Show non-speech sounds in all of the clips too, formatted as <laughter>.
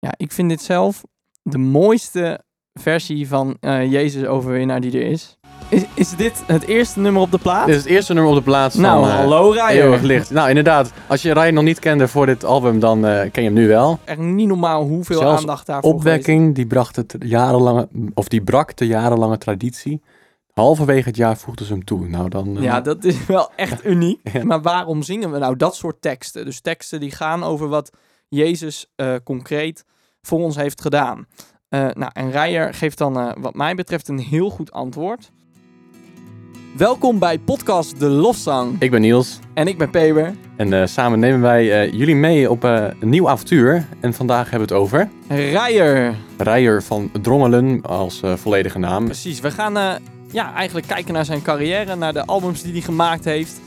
Ja, ik vind dit zelf de mooiste versie van eh, Jezus overwinnaar die er is. is. Is dit het eerste nummer op de plaat? Dit is het eerste nummer op de plaats nou, van eh, hallo Ryan. Eeuwig Licht. Nou, inderdaad. Als je Ryan nog niet kende voor dit album, dan eh, ken je hem nu wel. Echt niet normaal hoeveel Zelfs aandacht daarvoor Opwekking, die, bracht het jarenlange, of die brak de jarenlange traditie. Halverwege het jaar voegden ze hem toe. Nou, dan... Ja, dat is wel echt <laughs> uniek. Ja. Maar waarom zingen we nou dat soort teksten? Dus teksten die gaan over wat Jezus eh, concreet voor ons heeft gedaan. Eh, nou, en Rijer geeft dan eh, wat mij betreft een heel goed antwoord. Welkom bij podcast De Lofzang. Ik ben Niels. En ik ben Peber. En samen nemen wij jullie mee op een nieuw avontuur. En vandaag hebben we het over Rijer. Rijer van Drongelen als volledige naam. Precies, we gaan ja, eigenlijk kijken naar zijn carrière, naar de albums die hij gemaakt heeft,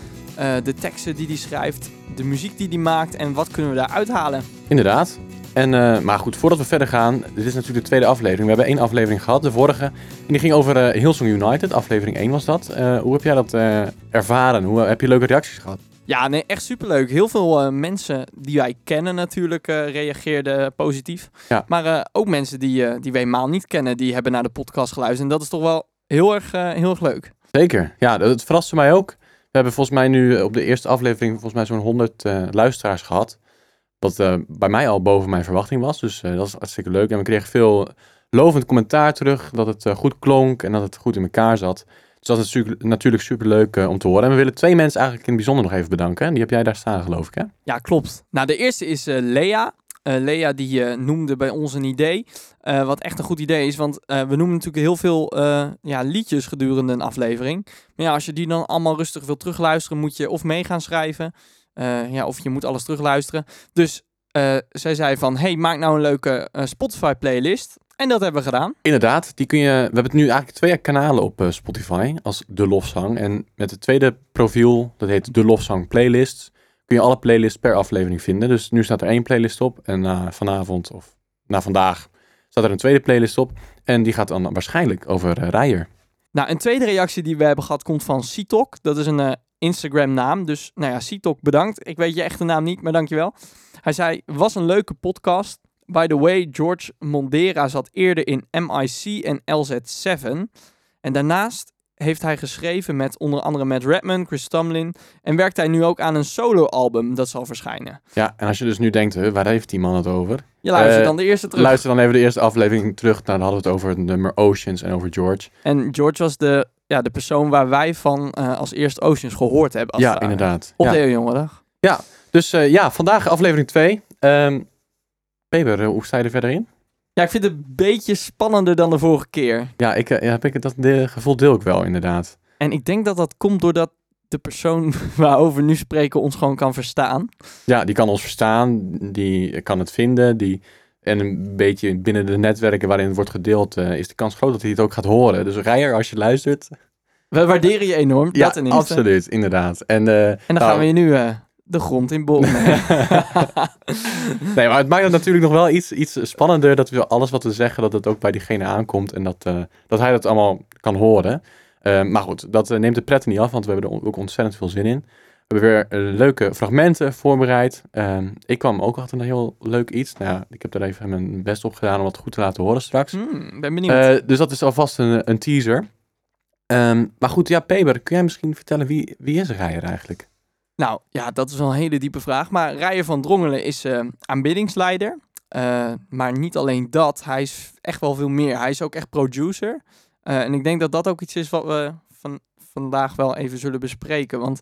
de teksten die hij schrijft, de muziek die hij maakt en wat kunnen we daar uithalen. Inderdaad. En, eh, maar goed, voordat we verder gaan, dit is natuurlijk de tweede aflevering. We hebben één aflevering gehad, de vorige. En die ging over eh Hillsong United, aflevering 1 was dat. Eh, hoe heb jij dat ervaren? Hoe, heb je leuke reacties gehad? Ja, nee, echt superleuk. Heel veel mensen die wij kennen natuurlijk reageerden positief. Ja. Maar ook mensen die, die wij helemaal niet kennen, die hebben naar de podcast geluisterd. En dat is toch wel heel erg, heel erg leuk. Zeker. Ja, dat verraste mij ook. We hebben volgens mij nu op de eerste aflevering volgens mij zo'n 100 eh, luisteraars gehad. Wat eh, bij mij al boven mijn verwachting was. Dus eh, dat is hartstikke leuk. En we kregen veel lovend commentaar terug. Dat het eh, goed klonk en dat het goed in elkaar zat. Dus dat is natuurlijk, natuurlijk super leuk om te horen. En we willen twee mensen eigenlijk in het bijzonder nog even bedanken. En die heb jij daar staan, geloof ik, hè? Ja, klopt. Nou, de eerste is eh, Lea. Eh, Lea die eh, noemde bij ons een idee, eh, wat echt een goed idee is. Want we noemen natuurlijk heel veel ja, liedjes gedurende een aflevering. Maar ja, als je die dan allemaal rustig wil terugluisteren, moet je of mee gaan schrijven. ja, of je moet alles terugluisteren. Dus zij zei van, hey, maak nou een leuke Spotify playlist. En dat hebben we gedaan. Inderdaad, die kun je. We hebben nu eigenlijk twee kanalen op Spotify als De Lofzang. En met het tweede profiel, dat heet De Lofzang Playlist, kun je alle playlists per aflevering vinden. Dus nu staat er één playlist op. En na vanavond of na vandaag staat er een tweede playlist op. En die gaat dan waarschijnlijk over eh, Rijer. Nou, een tweede reactie die we hebben gehad komt van Citok. Dat is een eh, Instagram naam. Dus nou ja, Citok bedankt. Ik weet je echte naam niet, maar dankjewel. Hij zei, was een leuke podcast. By the way, George Mondera zat eerder in MIC en LZ7. En daarnaast heeft hij geschreven met onder andere Matt Redman, Chris Tomlin. En werkt hij nu ook aan een solo-album dat zal verschijnen. Ja, en als je dus nu denkt, huh, waar heeft die man het over? Je luistert Eh, dan de eerste terug. Luister dan even de eerste aflevering terug. Nou, dan hadden we het over het nummer Oceans en over George. En George was de, ja, de persoon waar wij van eh, als eerste Oceans gehoord hebben. Als ja, inderdaad. Op Ja. de Eeuwjongedag. Dus eh, ja, vandaag aflevering 2. Ehm Peber, hoe sta je er verder in? Ja, ik vind het een beetje spannender dan de vorige keer. Ja, ik, eh, ja, heb ik dat de, gevoel deel ik wel, inderdaad. En ik denk dat dat komt doordat de persoon <laughs> waarover we nu spreken ons gewoon kan verstaan. Ja, die kan ons verstaan, die kan het vinden, die... En een beetje binnen de netwerken waarin het wordt gedeeld, eh, is de kans groot dat hij het ook gaat horen. Dus Rijer, als je luistert. We waarderen je enorm. Ja, dat absoluut, inderdaad. En, eh, En dan nou, gaan we je nu de grond in boren. <laughs> <laughs> nee, maar het maakt het natuurlijk nog wel iets, iets spannender dat we alles wat we zeggen, dat het ook bij diegene aankomt en dat, eh, dat hij dat allemaal kan horen. Eh, maar goed, dat eh, neemt de pret niet af, want we hebben er ook ontzettend veel zin in. We hebben weer leuke fragmenten voorbereid. Ehm, ik kwam ook achter een heel leuk iets. Nou ja, ik heb er even mijn best op gedaan om het goed te laten horen straks. Hmm, ben benieuwd. Dus dat is alvast een, een teaser. Ehm, maar goed, ja, Peber, kun jij misschien vertellen wie, wie is Rijer eigenlijk? Nou, ja, dat is wel een hele diepe vraag. Maar Rijer van Drongelen is eh, aanbiddingsleider. Eh, maar niet alleen dat, hij is echt wel veel meer. Hij is ook echt producer. Eh, en ik denk dat dat ook iets is wat we van, vandaag wel even zullen bespreken. Want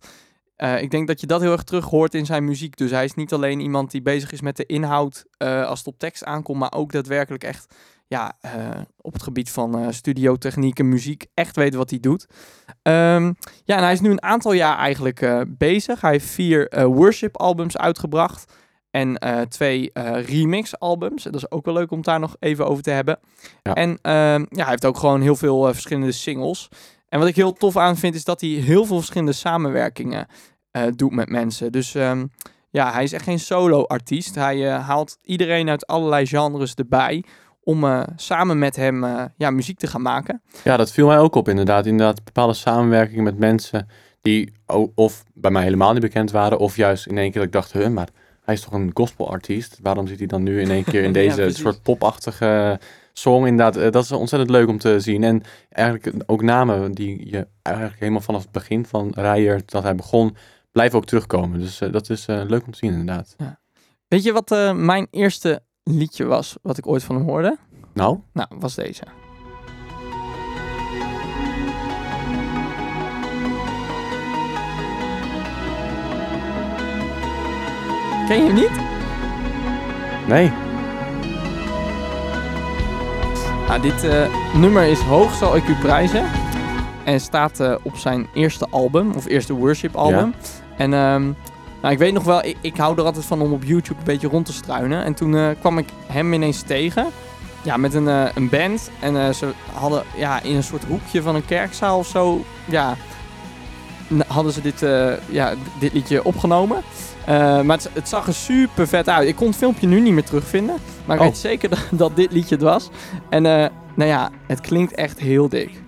ik denk dat je dat heel erg terug hoort in zijn muziek. Dus hij is niet alleen iemand die bezig is met de inhoud als het op tekst aankomt, maar ook daadwerkelijk echt ja, eh, op het gebied van eh studiotechniek en muziek echt weet wat hij doet. Ehm, ja, en hij is nu een aantal jaar eigenlijk eh, bezig. Hij heeft vier eh, worship albums uitgebracht. En twee eh, remix albums. Dat is ook wel leuk om daar nog even over te hebben. Ja. En ehm, ja, hij heeft ook gewoon heel veel verschillende singles. En wat ik heel tof aan vind, is dat hij heel veel verschillende samenwerkingen doet met mensen. Dus ehm, ja, hij is echt geen solo-artiest. Hij haalt iedereen uit allerlei genres erbij om eh, samen met hem eh, ja, muziek te gaan maken. Ja, dat viel mij ook op inderdaad. Inderdaad, bepaalde samenwerkingen met mensen die of bij mij helemaal niet bekend waren, of juist in één keer dat ik dacht, huh, maar hij is toch een gospelartiest. Waarom zit hij dan nu in één keer in <laughs> Ja, deze soort popachtige song? Inderdaad, eh, dat is ontzettend leuk om te zien. En eigenlijk ook namen die je eigenlijk helemaal vanaf het begin van Rijer, dat hij begon, blijven ook terugkomen. Dus eh, dat is eh, leuk om te zien inderdaad. Weet je wat eh, mijn eerste liedje was, wat ik ooit van hem hoorde? Nou, Nou, was deze. Ken je hem niet? nee. Nou, dit eh, nummer is Hoog zal ik u prijzen. En staat eh, op zijn eerste album, of eerste worship album. En ehm, nou, ik weet nog wel, ik, ik hou er altijd van om op YouTube een beetje rond te struinen. En toen eh, kwam ik hem ineens tegen. Ja, met een, eh, een band. En eh, ze hadden ja, in een soort hoekje van een kerkzaal of zo. Ja, hadden ze dit, ja, dit liedje opgenomen. Maar het, het zag er super vet uit. Ik kon het filmpje nu niet meer terugvinden. Maar ik Oh. weet zeker dat, <laughs> dat dit liedje het was. En nou ja, het klinkt echt heel dik.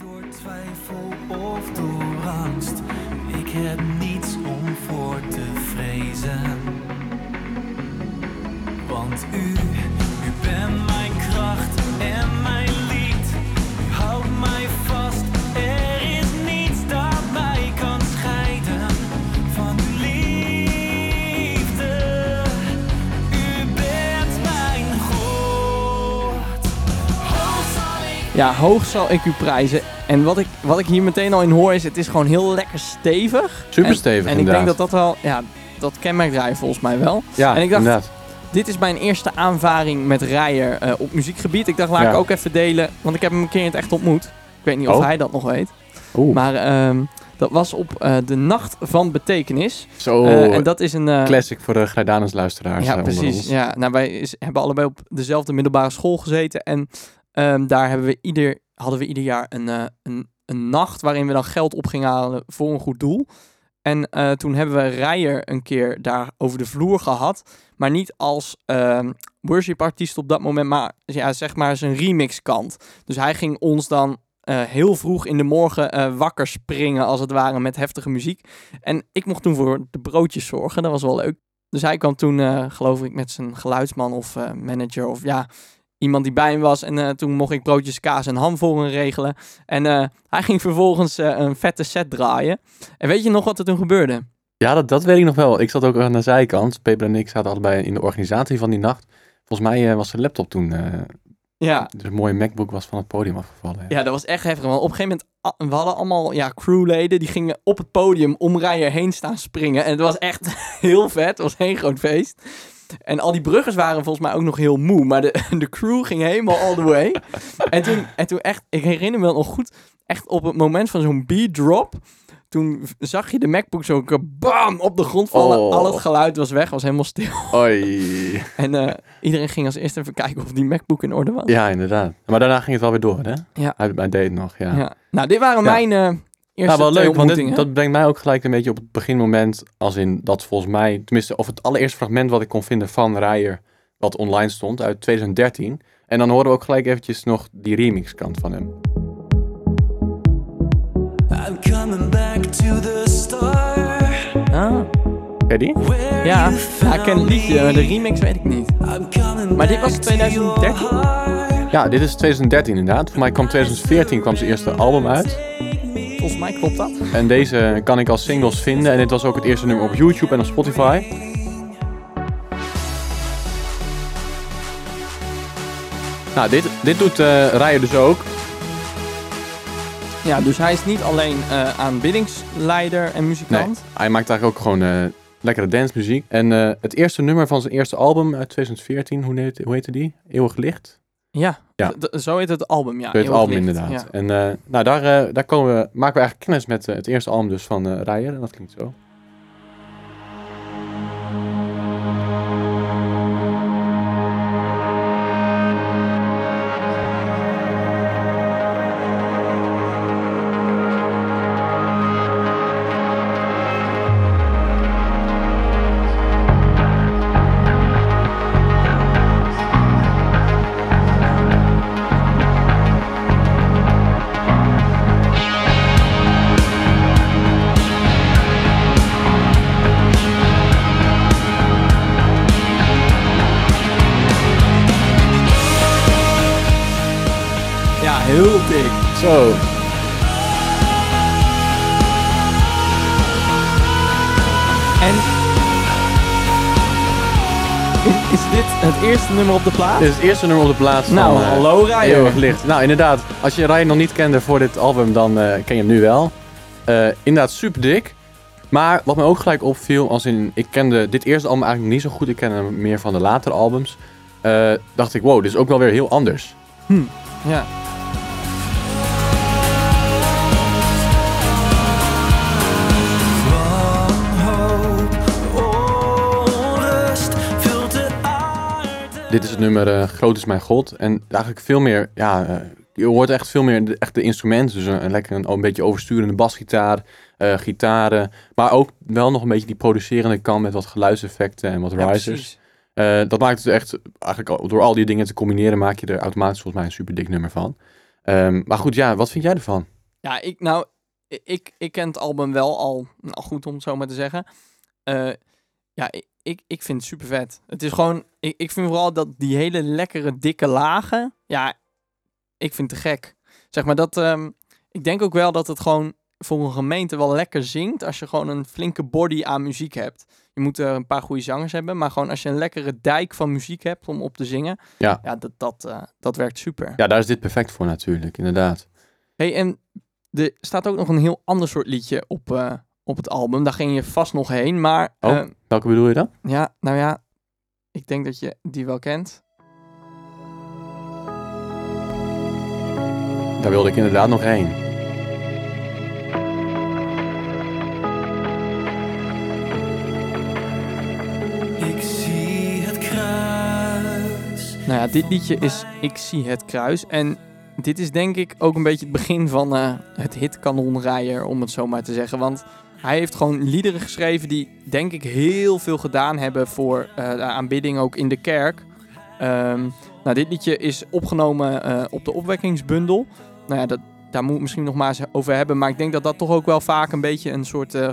Ja, hoog zal ik u prijzen. En wat ik, wat ik hier meteen al in hoor is, het is gewoon heel lekker stevig. Super En- stevig En ik denk dat dat wel, ja, dat kenmerkt Rijer volgens mij wel. Ja, en ik dacht- inderdaad. Dit is mijn eerste aanvaring met Rijer eh, op muziekgebied. Ik dacht, laat Ja. ik ook even delen, want ik heb hem een keer in het echt ontmoet. Ik weet niet of Oh. hij dat nog weet. Oeh, Maar ehm, dat was op eh, de Nacht van Betekenis. zo Eh, en dat is een... eh, classic voor de Grijdanus luisteraars Ja, precies. Ja, nou, wij is- hebben allebei op dezelfde middelbare school gezeten. En ehm, daar hebben we ieder, hadden we ieder jaar een, eh, een, een nacht waarin we dan geld op gingen halen voor een goed doel. En eh, toen hebben we Rijer een keer daar over de vloer gehad. Maar niet als ehm worship-artiest op dat moment, maar ja, zeg maar zijn remix-kant. Dus hij ging ons dan eh, heel vroeg in de morgen wakker springen, als het ware, met heftige muziek. En ik mocht toen voor de broodjes zorgen, dat was wel leuk. Dus hij kwam toen, geloof ik, met zijn geluidsman of manager of ja, iemand die bij hem was. En eh, toen mocht ik broodjes kaas en ham voor hem regelen. En eh, hij ging vervolgens eh, een vette set draaien. En weet je nog wat er toen gebeurde? Ja, dat, dat weet ik nog wel. Ik zat ook aan de zijkant. Peper en ik zaten allebei in de organisatie van die nacht. Volgens mij was de laptop toen, Ja, dus een mooie MacBook was van het podium afgevallen. Ja. ja dat was echt heftig. Want op een gegeven moment, a- we hadden allemaal ja, crewleden, die gingen op het podium om Rijer heen staan springen. En het was echt <laughs> heel vet, het was één groot feest. En al die bruggers waren volgens mij ook nog heel moe, maar de, <laughs> de crew ging helemaal all the way. En toen, en toen echt, ik herinner me nog goed, echt op het moment van zo'n beat drop, toen zag je de MacBook zo bam op de grond vallen. Oh. Al het geluid was weg, was helemaal stil. Oei. <laughs> En eh, iedereen ging als eerste even kijken of die MacBook in orde was. Ja, inderdaad. Maar daarna ging het wel weer door, hè? Ja. Hij, hij deed het nog, ja. Ja. Nou, dit waren Ja. mijn eh, eerste Ja, wel leuk, want dit, dat brengt mij ook gelijk een beetje op het beginmoment. Als in dat volgens mij, tenminste, of het allereerste fragment wat ik kon vinden van Rijer, wat online stond, uit 2013. En dan horen we ook gelijk eventjes nog die remixkant van hem. I'm coming back to the start. Ah, Ken die? Ja, ja, ik ken het liedje, maar de remix weet ik niet. Maar dit was back to 2013? your heart. Ja, dit is 2013 inderdaad. Voor mij kwam 2014 kwam zijn eerste album uit. Volgens mij klopt dat. En deze kan ik als singles vinden. En dit was ook het eerste nummer op YouTube en op Spotify. Nou, dit, dit doet eh Rijer dus ook. Ja, dus hij is niet alleen eh aanbiddingsleider en muzikant. Hij maakt eigenlijk ook gewoon eh, lekkere dancemuziek. En het eerste nummer van zijn eerste album uit 2014, hoe, heet, hoe heette die? Eeuwig Licht? Ja, Ja. zo heet het album, ja. Zo heet het album Licht, inderdaad. ja. En eh, nou, daar, eh, daar komen we, maken we eigenlijk kennis met eh, het eerste album dus van Rijer. En dat klinkt zo. Heel dik. Zo. En is, dit het eerste nummer op de plaat? Dit is het eerste nummer op de plaats nou, van... eh, hallo Ryan. Licht. Nou, inderdaad. Als je Ryan nog niet kende voor dit album, dan eh, ken je hem nu wel. Eh, inderdaad, super dik. Maar wat me ook gelijk opviel, als in, ik kende dit eerste album eigenlijk niet zo goed. Ik ken hem meer van de latere albums. dacht ik, wow, dit is ook wel weer heel anders. Ja. Dit is het nummer eh, Groot is mijn God. En eigenlijk veel meer, ja, eh, je hoort echt veel meer de, echt de instrumenten. Dus een, een lekker een, een beetje oversturende basgitaar, eh, gitaren. Maar ook wel nog een beetje die producerende kant met wat geluidseffecten en wat Ja, risers. dat maakt het echt, eigenlijk door al die dingen te combineren, maak je er automatisch volgens mij een super dik nummer van. Ehm, maar goed, ja, wat vind jij ervan? Ja, ik, nou, ik, ik ken het album wel al, nou goed om het zo maar te zeggen. Ja, ik, ik, ik vind het super vet. Het is gewoon, ik, ik vind vooral dat die hele lekkere dikke lagen, ja, ik vind het te gek. Zeg maar dat, ehm, ik denk ook wel dat het gewoon voor een gemeente wel lekker zingt als je gewoon een flinke body aan muziek hebt. Je moet er een paar goede zangers hebben, maar gewoon als je een lekkere dijk van muziek hebt om op te zingen, Ja. ja dat, dat, eh, dat werkt super. Ja, daar is dit perfect voor natuurlijk, inderdaad. Hey, en er staat ook nog een heel ander soort liedje op, eh, op het album. Daar ging je vast nog heen, maar Oh. eh, Welke bedoel je dan? ja, nou ja, ik denk dat je die wel kent. Daar wilde ik inderdaad nog heen. Ik zie het kruis. Nou ja, dit liedje is Ik zie het kruis. En dit is denk ik ook een beetje het begin van eh, het hitkanonrijer, om het zo maar te zeggen. Want hij heeft gewoon liederen geschreven die denk ik heel veel gedaan hebben voor eh, de aanbidding ook in de kerk. Ehm, nou, dit liedje is opgenomen eh, op de opwekkingsbundel. Nou ja, dat, daar moet ik misschien nog maar eens over hebben. Maar ik denk dat dat toch ook wel vaak een beetje een soort eh,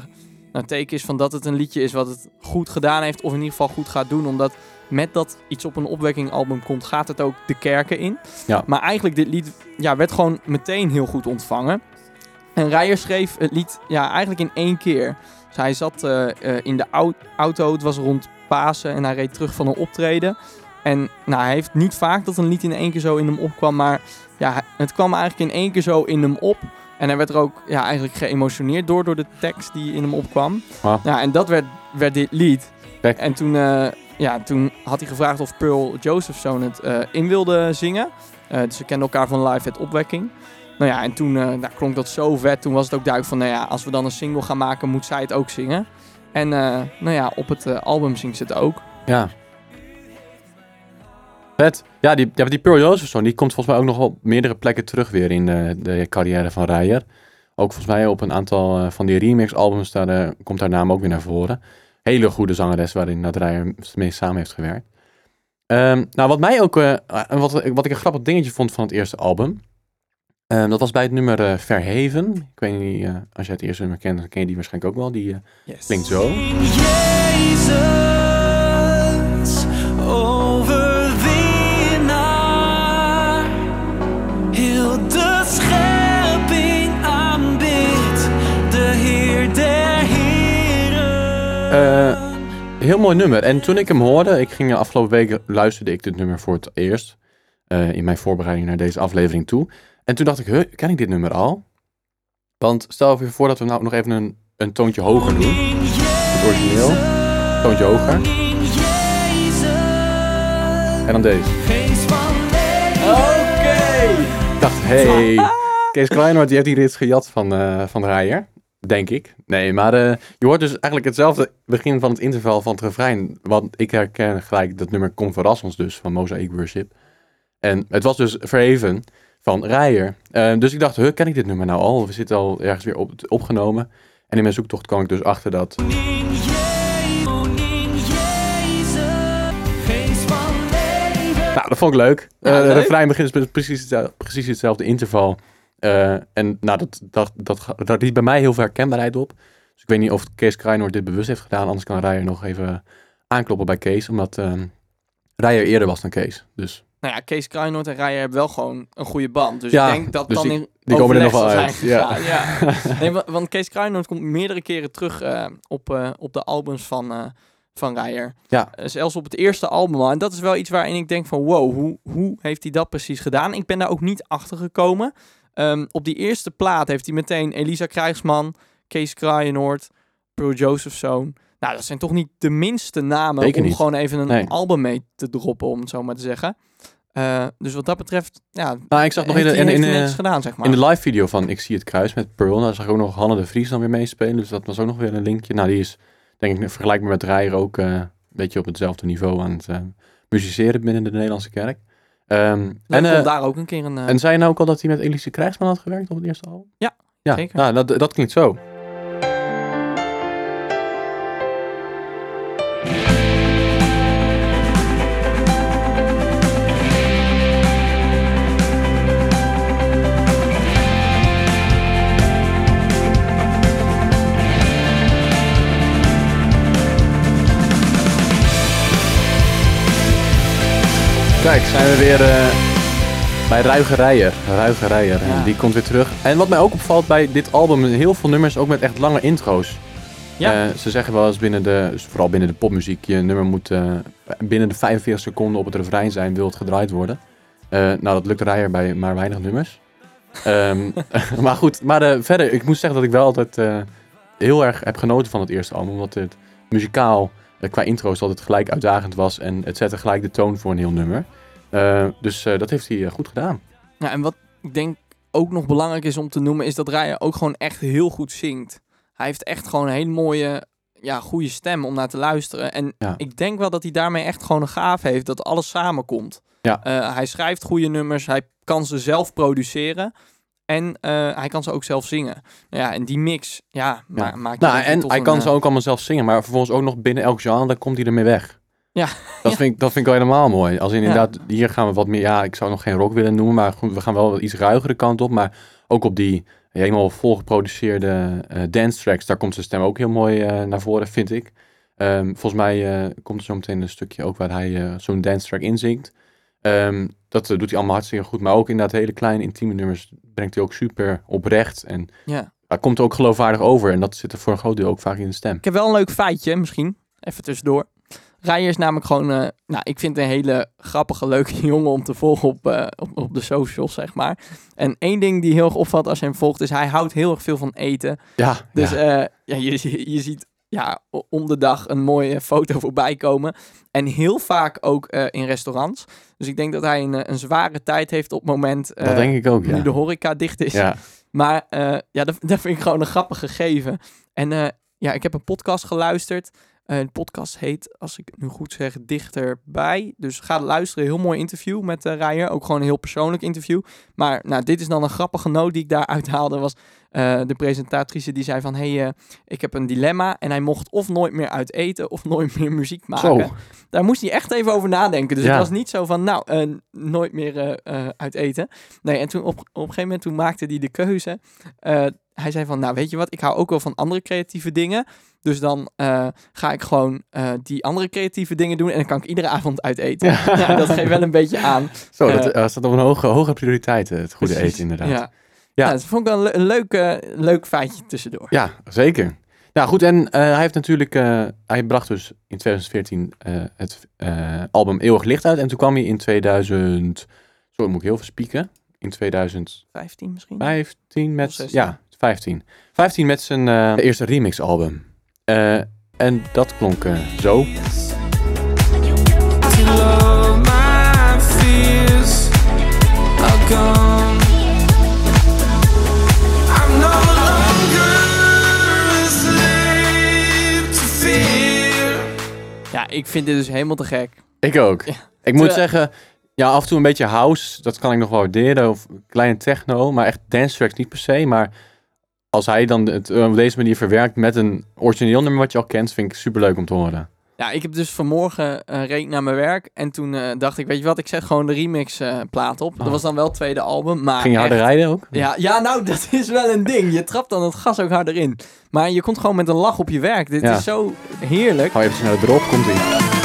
nou, teken is van dat het een liedje is wat het goed gedaan heeft. Of in ieder geval goed gaat doen. Omdat met dat iets op een opwekkingalbum komt, gaat het ook de kerken in. Ja. Maar eigenlijk, dit lied ja, werd gewoon meteen heel goed ontvangen. En Rijer schreef het lied ja, eigenlijk in één keer. Dus hij zat eh, eh, in de au- auto, het was rond Pasen en hij reed terug van een optreden. En nou, hij heeft niet vaak dat een lied in één keer zo in hem opkwam, maar ja, het kwam eigenlijk in één keer zo in hem op. En hij werd er ook ja, eigenlijk geëmotioneerd door, door de tekst die in hem opkwam. Ah. Ja, en dat werd, werd dit lied. Kijk. En toen, eh, ja, toen had hij gevraagd of Pearl Josephson het in wilde zingen. Dus ze kenden elkaar van live het opwekking. Nou ja, en toen nou, klonk dat zo vet. Toen was het ook duidelijk van, nou ja, als we dan een single gaan maken, moet zij het ook zingen. En eh, nou ja, op het eh, album zingt ze het ook. Ja. Vet. Ja, die, die Pearl Josephson, die komt volgens mij ook nog op meerdere plekken terug weer in de, de carrière van Rijer. Ook volgens mij op een aantal van die remix-albums, daar komt haar naam ook weer naar voren. Hele goede zangeres waarin dat Rijer mee samen heeft gewerkt. Ehm, nou, wat mij ook, eh, wat, wat ik een grappig dingetje vond van het eerste album, ehm, dat was bij het nummer eh, Verheven. Ik weet niet, eh, als jij het eerste nummer kent, dan ken je die waarschijnlijk ook wel. Die eh, Yes. klinkt zo. Jezus, overwinnaar. Heel de schepping aanbidt de Heer der Heren. Heel mooi nummer. En toen ik hem hoorde, ik ging de afgelopen weken luisterde ik dit nummer voor het eerst. in mijn voorbereiding naar deze aflevering toe. En toen dacht ik, huh, ken ik dit nummer al? Want stel even voor dat we nou nog even een, een toontje hoger doen. Het origineel. Toontje hoger. En dan deze. Oké! Ik dacht, hey, <laughs> Kees Kleinhoort die heeft hier iets gejat van, eh van Rijer. Denk ik. Nee, maar eh, je hoort dus eigenlijk hetzelfde begin van het interval van het refrein. Want ik herken gelijk dat nummer Kom Verras ons dus, van Mosaic Worship. En het was dus verheven van Rijer. Eh, dus ik dacht, huh, ken ik dit nummer nou al? We zitten al ergens weer op, opgenomen. En in mijn zoektocht kwam ik dus achter dat... Nou, dat vond ik leuk. Ja, Eh, leuk. Het refrein begint met precies, hetzelfde- precies hetzelfde interval. Eh, en nou, dat, dat, dat, dat liet bij mij heel veel herkenbaarheid op. Dus ik weet niet of Kees Kruinoord dit bewust heeft gedaan. Anders kan Rijer nog even aankloppen bij Kees. Omdat uh, Rijer eerder was dan Kees. Dus nou ja, Kees Kruinoord en Rijer hebben wel gewoon een goede band. Dus Ja, ik denk dat dus dan die- in die komen er nog wel uit, gegaan. Ja. <laughs> Nee, wa- want Kees Kruinoord komt meerdere keren terug eh, op, eh, op de albums van, eh van Rijer. Ja. Zelfs op het eerste album al. En dat is wel iets waarin ik denk van wow, hoe, hoe heeft hij dat precies gedaan? Ik ben daar ook niet achter gekomen. Ehm, op die eerste plaat heeft hij meteen Elisa Krijgsman, Kees Kruinoord, Pearl Josephson. Nou, dat zijn toch niet de minste namen Zeker om niet. gewoon even een Nee. album mee te droppen, om het zo maar te zeggen. Eh, dus wat dat betreft, ja, Nou, ik zag nog in de, in, gedaan, zeg maar. in de live video van Ik zie het kruis met Pearl. Daar zag ik ook nog Hanne de Vries dan weer meespelen. Dus dat was ook nog weer een linkje. Nou, die is denk ik vergelijkbaar met Rijer ook eh, een beetje op hetzelfde niveau aan het eh musiceren binnen de Nederlandse kerk. Ehm, en, eh, daar ook een keer een... en zei je nou ook al dat hij met Elise Krijgsman had gewerkt op het eerste album? Ja, ja zeker. Nou, dat, dat klinkt zo. Zijn we weer eh, bij Ruige Rijer. Ruige Rijer, Ja. die komt weer terug. En wat mij ook opvalt bij dit album, heel veel nummers ook met echt lange intro's. Ja. Eh, ze zeggen wel eens binnen de, dus vooral binnen de popmuziek, je nummer moet eh, binnen de 45 seconden op het refrein zijn, wil het gedraaid worden. Nou, dat lukt Rijer bij maar weinig nummers. Ehm, <laughs> <laughs> maar goed, maar verder, ik moet zeggen dat ik wel altijd heel erg heb genoten van het eerste album, omdat het muzikaal qua intro's altijd gelijk uitdagend was en het zette gelijk de toon voor een heel nummer. Eh, dus eh, dat heeft hij eh, goed gedaan. Ja, en wat ik denk ook nog belangrijk is om te noemen, is dat Rijer ook gewoon echt heel goed zingt. Hij heeft echt gewoon een hele mooie, ja, goede stem om naar te luisteren. En Ja. ik denk wel dat hij daarmee echt gewoon een gaaf heeft, dat alles samenkomt. Ja. Hij schrijft goede nummers, hij kan ze zelf produceren. En hij kan ze ook zelf zingen. Nou ja, en die mix, ja, Ja. maakt Nou, en hij een, kan ze ook allemaal zelf zingen, maar vervolgens ook nog binnen elk genre komt hij ermee weg. Ja. Dat. Vind ik, dat vind ik wel helemaal mooi. Als in inderdaad, hier gaan we wat meer, ja, ik zou nog geen rock willen noemen, maar goed, we gaan wel wat iets ruigere kant op. Maar ook op die helemaal volgeproduceerde eh dance tracks, daar komt zijn stem ook heel mooi eh, naar voren, vind ik. Ehm, volgens mij eh, komt er zo meteen een stukje ook waar hij zo'n dance track inzingt. Ehm, dat doet hij allemaal hartstikke goed, maar ook inderdaad hele kleine intieme nummers brengt hij ook super oprecht en Ja. hij komt ook geloofwaardig over. En dat zit er voor een groot deel ook vaak in de stem. Ik heb wel een leuk feitje, misschien. Even tussendoor. Rijer is namelijk gewoon, eh, nou, ik vind een hele grappige, leuke <laughs> jongen om te volgen op, eh, op, op de socials, zeg maar. En één ding die heel erg opvalt als je hem volgt, is hij houdt heel erg veel van eten. Ja, Dus ja. eh, ja, je, je, ziet ja, om de dag een mooie <laughs> foto voorbij komen. En heel vaak ook in restaurants. Dus ik denk dat hij een, een zware tijd heeft op het moment, dat denk ik ook, nu ja. de horeca dicht is. ja. Maar ja, dat, <laughs> dat vind ik gewoon een grappig gegeven. En ja, ik heb een podcast geluisterd. Eh, de podcast heet, als ik het nu goed zeg, Dichterbij. Dus ga luisteren. Heel mooi interview met uh, Rijer. Ook gewoon een heel persoonlijk interview. Maar nou, dit is dan een grappige noot die ik daar <laughs> uithaalde. Was eh, de presentatrice die zei van... hey, eh, ik heb een dilemma. En hij mocht of nooit meer uit eten of nooit meer muziek maken. Zo. Daar moest hij echt even over nadenken. Dus Ja. het was niet zo van, nou, eh, nooit meer eh, eh, uit eten. Nee, en toen op, op een gegeven moment toen maakte hij de keuze. Hij zei van, nou, weet je wat, ik hou ook wel van andere creatieve dingen. Dus dan eh, ga ik gewoon eh, die andere creatieve dingen doen en dan kan ik iedere avond uit eten. Ja. Ja. <laughs> dat geeft wel een beetje aan. Zo, dat Eh, staat op een hoge, hoge prioriteit, het goede Precies. eten inderdaad. Ja. Ja. Ja. dat vond ik wel een, le- een leuk, leuk feitje tussendoor. Ja, zeker. Ja, goed. En hij heeft natuurlijk, hij bracht dus in 2014 eh, het album Eeuwig Licht uit. En toen kwam hij in 2000, zo moet ik heel veel spieken, in 2015 15 misschien? met, Of 16. ja, 15. 15 met zijn eh, eerste remix-album. Eh, en dat klonk eh, zo. Ja, ik vind dit dus helemaal te gek. Ik ook. Ja. Ik moet zeggen, ja, af en toe een beetje house, dat kan ik nog wel waarderen. Of kleine techno, maar echt dance tracks niet per se. Maar als hij dan het eh, op deze manier verwerkt met een origineel nummer wat je al kent, vind ik super leuk om te horen. Ja, ik heb dus vanmorgen uh, reed naar mijn werk en toen eh, dacht ik, weet je wat, ik zet gewoon de remix plaat op. Dat Oh. was dan wel het tweede album, maar Ging je harder echt- rijden ook? Ja, ja, nou, <laughs> dat is wel een ding. Je trapt dan het gas ook harder in. Maar je komt gewoon met een lach op je werk. Dit Ja. is zo heerlijk. Hou even snel erop, komt ie.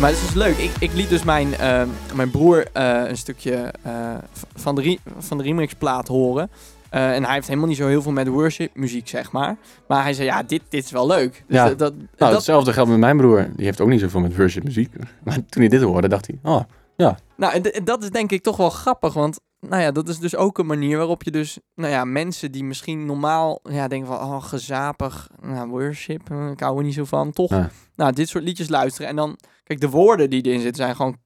Maar het is dus leuk. Ik, ik liet dus mijn, eh, mijn broer eh, een stukje eh, van, de van de remixplaat horen. Eh, en hij heeft helemaal niet zo heel veel met worship muziek, zeg maar. Maar hij zei, ja, dit, dit is wel leuk. Dus Ja. dat, dat, Nou, dat- hetzelfde geldt met mijn broer. Die heeft ook niet zoveel met worship muziek. Maar toen hij dit hoorde, dacht hij, oh, Nou, en dat is denk ik toch wel grappig, want nou ja, dat is dus ook een manier waarop je dus, nou ja, mensen die misschien normaal ja, denken van, oh, gezapig, nou, worship, eh, ik hou er niet zo van, toch, Ja. nou, dit soort liedjes luisteren. En dan, kijk, de woorden die erin zitten zijn gewoon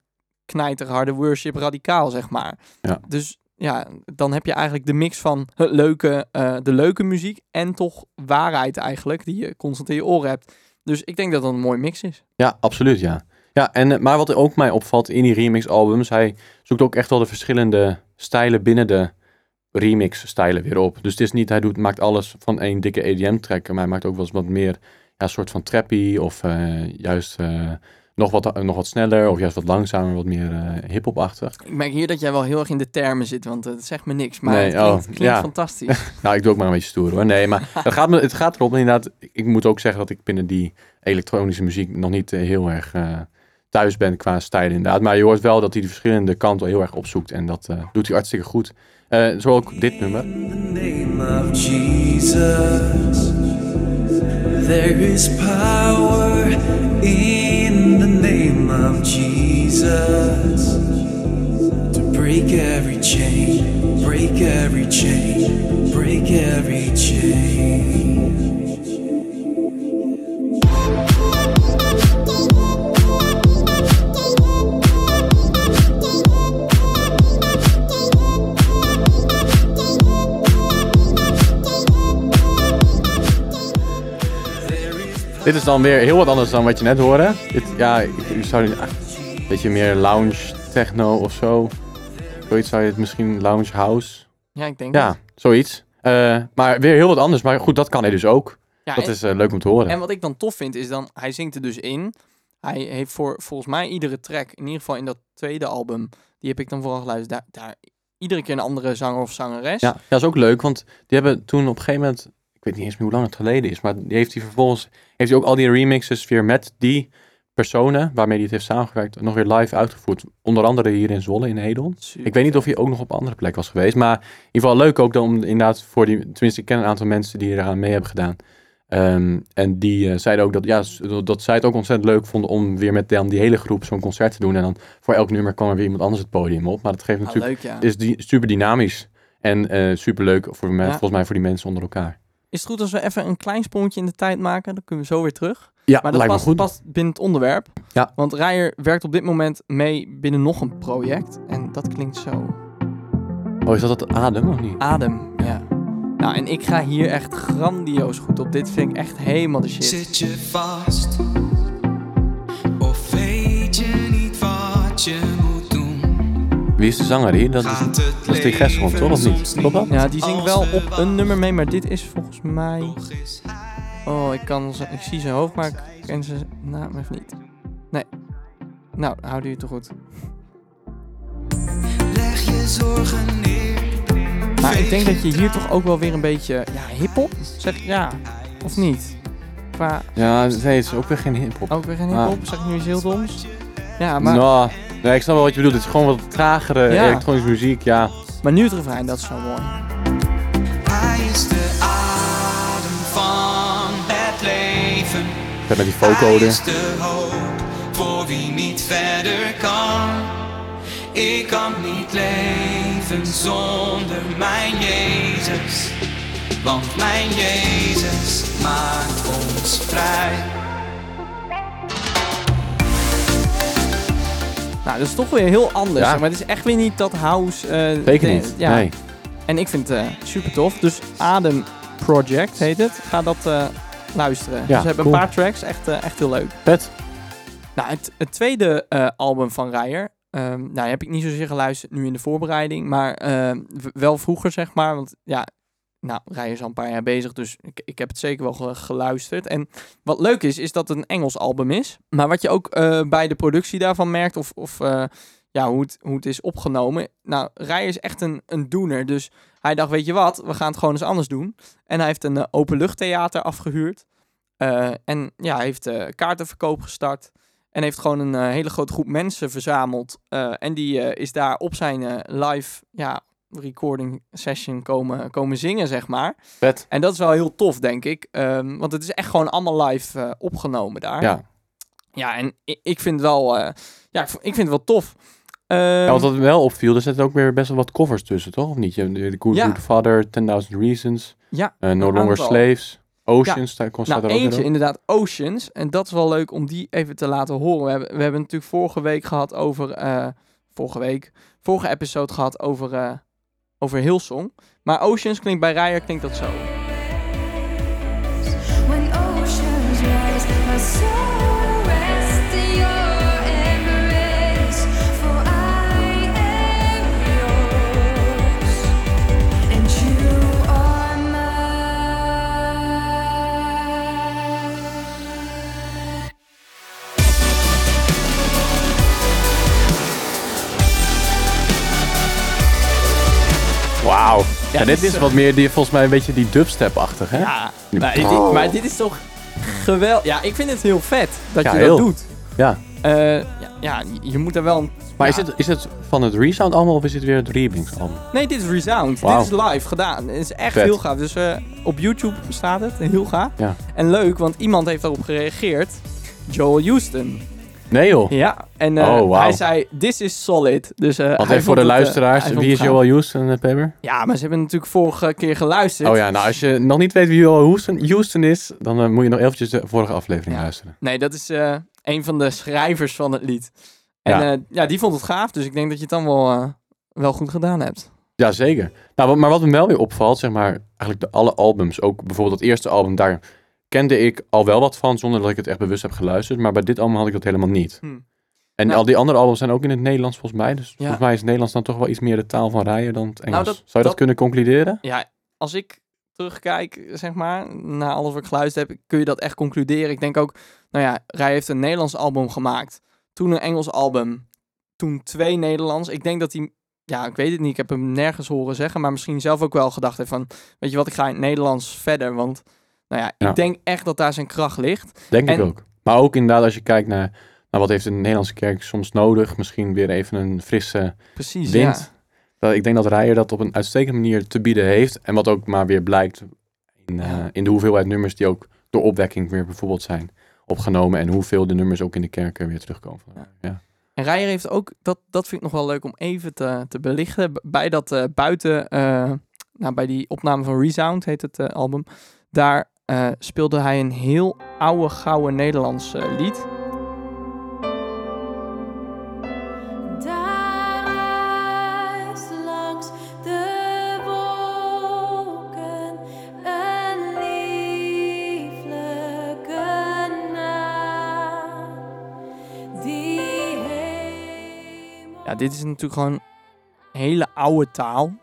knijterharde worship radicaal, zeg maar. Ja. Dus ja, dan heb je eigenlijk de mix van het leuke, eh, de leuke muziek en toch waarheid eigenlijk, die je constant in je oren hebt. Dus ik denk dat dat een mooi mix is. Ja, absoluut, ja. Ja, en, eh, maar wat ook mij opvalt in die remix-albums, hij zoekt ook echt wel de verschillende stijlen binnen de remix-stijlen weer op. Dus het is niet, hij doet, maakt alles van één dikke EDM-track, maar hij maakt ook wel eens wat meer, ja, soort van trappy of eh, juist eh, nog, wat, nog wat sneller of juist wat langzamer, wat meer hip-hop-achtig. Ik merk hier dat jij wel heel erg in de termen zit, want het zegt me niks. Maar Nee, het klinkt, oh, klinkt ja. fantastisch. <laughs> Nou, ik doe ook maar een beetje stoer hoor. Nee, maar het gaat, me, het gaat erop inderdaad. Ik moet ook zeggen dat ik binnen die elektronische muziek nog niet heel erg thuis ben qua stijl inderdaad. Maar je hoort wel dat hij de verschillende kanten heel erg opzoekt. En dat eh, doet hij hartstikke goed. Eh, zo ook dit nummer. In the name of Jesus, there is power in the name of Jesus to break every chain, break every chain, break every chain. Dit is dan weer heel wat anders dan wat je net hoorde. Dit, ja, ik, ik zou niet een beetje meer lounge techno of zo. Zoiets zou je het misschien lounge house. Ja, ik denk Ja, zoiets. Eh, maar weer heel wat anders. Maar goed, dat kan hij dus ook. Ja, Dat en, is eh, leuk om te horen. en wat ik dan tof vind, is dan, hij zingt er dus in. Hij heeft voor, volgens mij iedere track, in ieder geval in dat tweede album, die heb ik dan vooral geluisterd, daar, daar iedere keer een andere zanger of zangeres. Ja, dat is ook leuk, want die hebben toen op een gegeven moment, ik weet niet eens meer hoe lang het geleden is, maar die heeft hij vervolgens, heeft hij ook al die remixes weer met die personen waarmee hij het heeft samengewerkt, nog weer live uitgevoerd. Onder andere hier in Zwolle in Edel. Super Ik weet niet of hij ook nog op andere plek was geweest, maar in ieder geval leuk ook dan om inderdaad voor die, tenminste ik ken een aantal mensen die eraan mee hebben gedaan. Ehm, en die eh, zeiden ook dat, ja, dat, zij het ook ontzettend leuk vonden om weer met dan die hele groep zo'n concert te doen. En dan voor elk nummer kwam er weer iemand anders het podium op. Maar dat geeft Ah, natuurlijk leuk, ja. is die super dynamisch en eh super leuk voor me, Ja. volgens mij voor die mensen onder elkaar. Is het goed als we even een klein sprongetje in de tijd maken? Dan kunnen we zo weer terug. Ja, Maar dat lijkt past, me goed. past binnen het onderwerp. Ja. Want Rijer werkt op dit moment mee binnen nog een project. En dat klinkt zo. Oh, is dat dat adem of niet? Adem, ja. Nou, en ik ga hier echt grandioos goed op. Dit vind ik echt helemaal de shit. Zit je vast? Of weet je niet wat je? Wie is de zanger hier? Dat is, dat is die toch? Of niet? Klopt dat? Ja, die zingt wel we op een nummer mee, maar dit is volgens mij... Oh, ik, kan, ik zie zijn hoofd, maar ik ken zijn naam even niet. Nee. Nou, u het toch goed. Leg je zorgen neer. Maar ik denk dat je hier toch ook wel weer een beetje... Ja, hiphop? Zeg ja. Of niet? Qua... Ja, nee, het is ook weer geen hip-hop. Ook weer geen Ah. hiphop? Zeg ik nu iets heel doms? Ja, maar, Nou, nee, ik snap wel wat je bedoelt. Het is gewoon wat tragere Ja. elektronische muziek. Ja, maar nu het refrein, dat is zo mooi. Hij is de adem van het leven. met die Hij vocode. is de hoop voor wie niet verder kan. Ik kan niet leven zonder mijn Jezus. Want mijn Jezus maakt ons vrij. Nou, dat is toch weer heel anders. Ja. Maar het is echt weer niet dat house... eh, Zeker de- niet. Ja. Nee. En ik vind het eh, super tof. Dus Adem Project heet het. Ga dat eh, luisteren. Ja, dus ze hebben cool. een paar tracks. Echt, echt heel leuk. Vet. Nou, het, het tweede album van Rijer. ehm, nou, heb ik niet zozeer geluisterd nu in de voorbereiding. Maar ehm, wel vroeger, zeg maar. Want ja, nou, Rijer is al een paar jaar bezig. Dus ik, ik heb het zeker wel ge- geluisterd. En wat leuk is, is dat het een Engels album is. Maar wat je ook eh, bij de productie daarvan merkt. Of, of eh, ja, hoe het, hoe het is opgenomen. Nou, Rijer is echt een, een doener. Dus hij dacht, weet je wat, we gaan het gewoon eens anders doen. En hij heeft een eh, openluchttheater afgehuurd. Eh, en ja, hij heeft kaartenverkoop gestart. En heeft gewoon een hele grote groep mensen verzameld. en die is daar op zijn live ja, recording session komen, komen zingen, zeg maar. Vet. En dat is wel heel tof, denk ik. Ehm, want het is echt gewoon allemaal live eh, opgenomen daar. Ja. Ja, en ik, ik vind het wel, eh, ja, ik vind het wel tof. Ehm, ja, wat dat wel opviel, er zitten ook weer best wel wat covers tussen, toch? Of niet? Je hebt de The Good Ja. Good Father, 10.000 Reasons, ja, eh, No Longer. Slaves, Oceans, daar kon Nou, er ook eentje inderdaad, Oceans. En dat is wel leuk om die even te laten horen. We hebben, we hebben natuurlijk vorige week gehad over... vorige week, vorige episode gehad over, over Hillsong. Maar Oceans klinkt bij Rijer klinkt dat zo. Dit is, wat meer die, volgens mij een beetje die dubstep-achtig, hè? Ja, Die- maar dit, maar dit is toch geweldig. Ja, ik vind het heel vet dat Ja, je heel. dat doet. Ja. Eh, ja, ja, je moet er wel een... Maar ja. is, het, is het van het Resound allemaal of is het weer het Remix album? Nee, dit is Resound. Dit is live gedaan. Het is echt Vet. heel gaaf. Dus eh, op YouTube staat het. Heel gaaf. Ja. En leuk, want iemand heeft daarop gereageerd. Joel Houston. Nee joh. Ja, en eh, Oh, wauw. hij zei, this is solid. Dus, Want even voor de het, eh, luisteraars, wie is. Joel Houston, uh, Pepper? Ja, maar ze hebben natuurlijk vorige keer geluisterd. Oh ja, nou als je nog niet weet wie Joel Houston, Houston is, dan moet je nog eventjes de vorige aflevering Ja. luisteren. Nee, dat is een van de schrijvers van het lied. En Ja. ja. ja, die vond het gaaf. Dus ik denk dat je het dan wel, wel goed gedaan hebt. Ja, zeker. Nou, maar wat me wel weer opvalt, zeg maar, eigenlijk de alle albums, ook bijvoorbeeld het eerste album, daar kende ik al wel wat van, zonder dat ik het echt bewust heb geluisterd. Maar bij dit album had ik dat helemaal niet. Hm. En Nou. al die andere albums zijn ook in het Nederlands volgens mij. Dus Ja. volgens mij is het Nederlands dan toch wel iets meer de taal van Rijer dan het Engels. Nou, dat- Zou je dat, dat- kunnen concluderen? Ja, als ik terugkijk, zeg maar, naar alles wat ik geluisterd heb, kun je dat echt concluderen. Ik denk ook, nou ja, Rij heeft een Nederlands album gemaakt. Toen een Engels album. Toen twee Nederlands. Ik denk dat hij, ja, ik weet het niet, ik heb hem nergens horen zeggen, maar misschien zelf ook wel gedacht heeft van, weet je wat, ik ga in het Nederlands verder. Want, nou ja, Ja. ik denk echt dat daar zijn kracht ligt. Denk ik ook. Maar ook inderdaad als je kijkt naar, naar wat heeft de Nederlandse kerk soms nodig. Misschien weer even een frisse Precies, wind. ja. Ik denk dat Rijer dat op een uitstekende manier te bieden heeft. En wat ook maar weer blijkt in, eh, in de hoeveelheid nummers die ook door opwekking weer bijvoorbeeld zijn opgenomen. En hoeveel de nummers ook in de kerken weer terugkomen. Ja. Ja. En Rijer heeft ook, dat, dat vind ik nog wel leuk om even te, te belichten. Bij dat eh, buiten, eh, nou, bij die opname van Resound heet het eh, album. Daar eh, speelde hij een heel oude, gouden Nederlands eh, lied. Ja, dit is natuurlijk gewoon hele oude taal.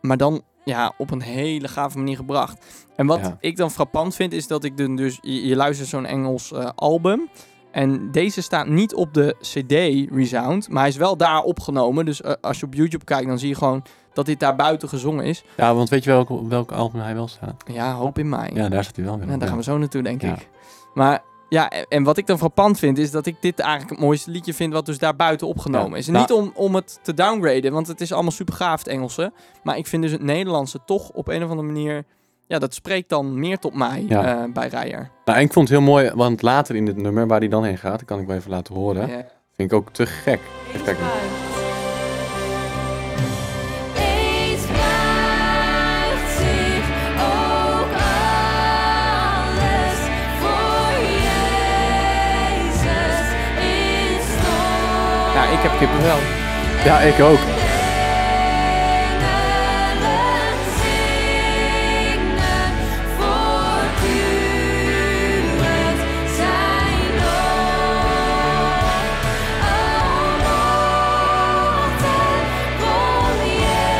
Maar dan ja, op een hele gave manier gebracht. En wat Ja. ik dan frappant vind, is dat ik dan dus... Je, je luistert zo'n Engels eh, album. En deze staat niet op de CD Resound. Maar hij is wel daar opgenomen. Dus eh, als je op YouTube kijkt, dan zie je gewoon dat dit daar buiten gezongen is. ja, want weet je welk, welk album hij wel staat? Ja, hoop in mij. Ja, daar staat hij wel weer Ja, op, daar gaan we zo naartoe, denk Ja. ik. Maar ja, en, wat ik dan frappant vind, is dat ik dit eigenlijk het mooiste liedje vind wat dus daar buiten opgenomen Ja. is. En Nou- niet om, om het te downgraden, want het is allemaal super gaaf het Engelse. Maar ik vind dus het Nederlandse toch op een of andere manier... Ja, dat spreekt dan meer tot mij Ja. eh, bij Rijer. Nou, en ik vond het heel mooi, want later in dit nummer, waar hij dan heen gaat, dat kan ik wel even laten horen, Ja. vind ik ook te gek. Even kijken. Ik heb kippenvel. Ja, ik ook.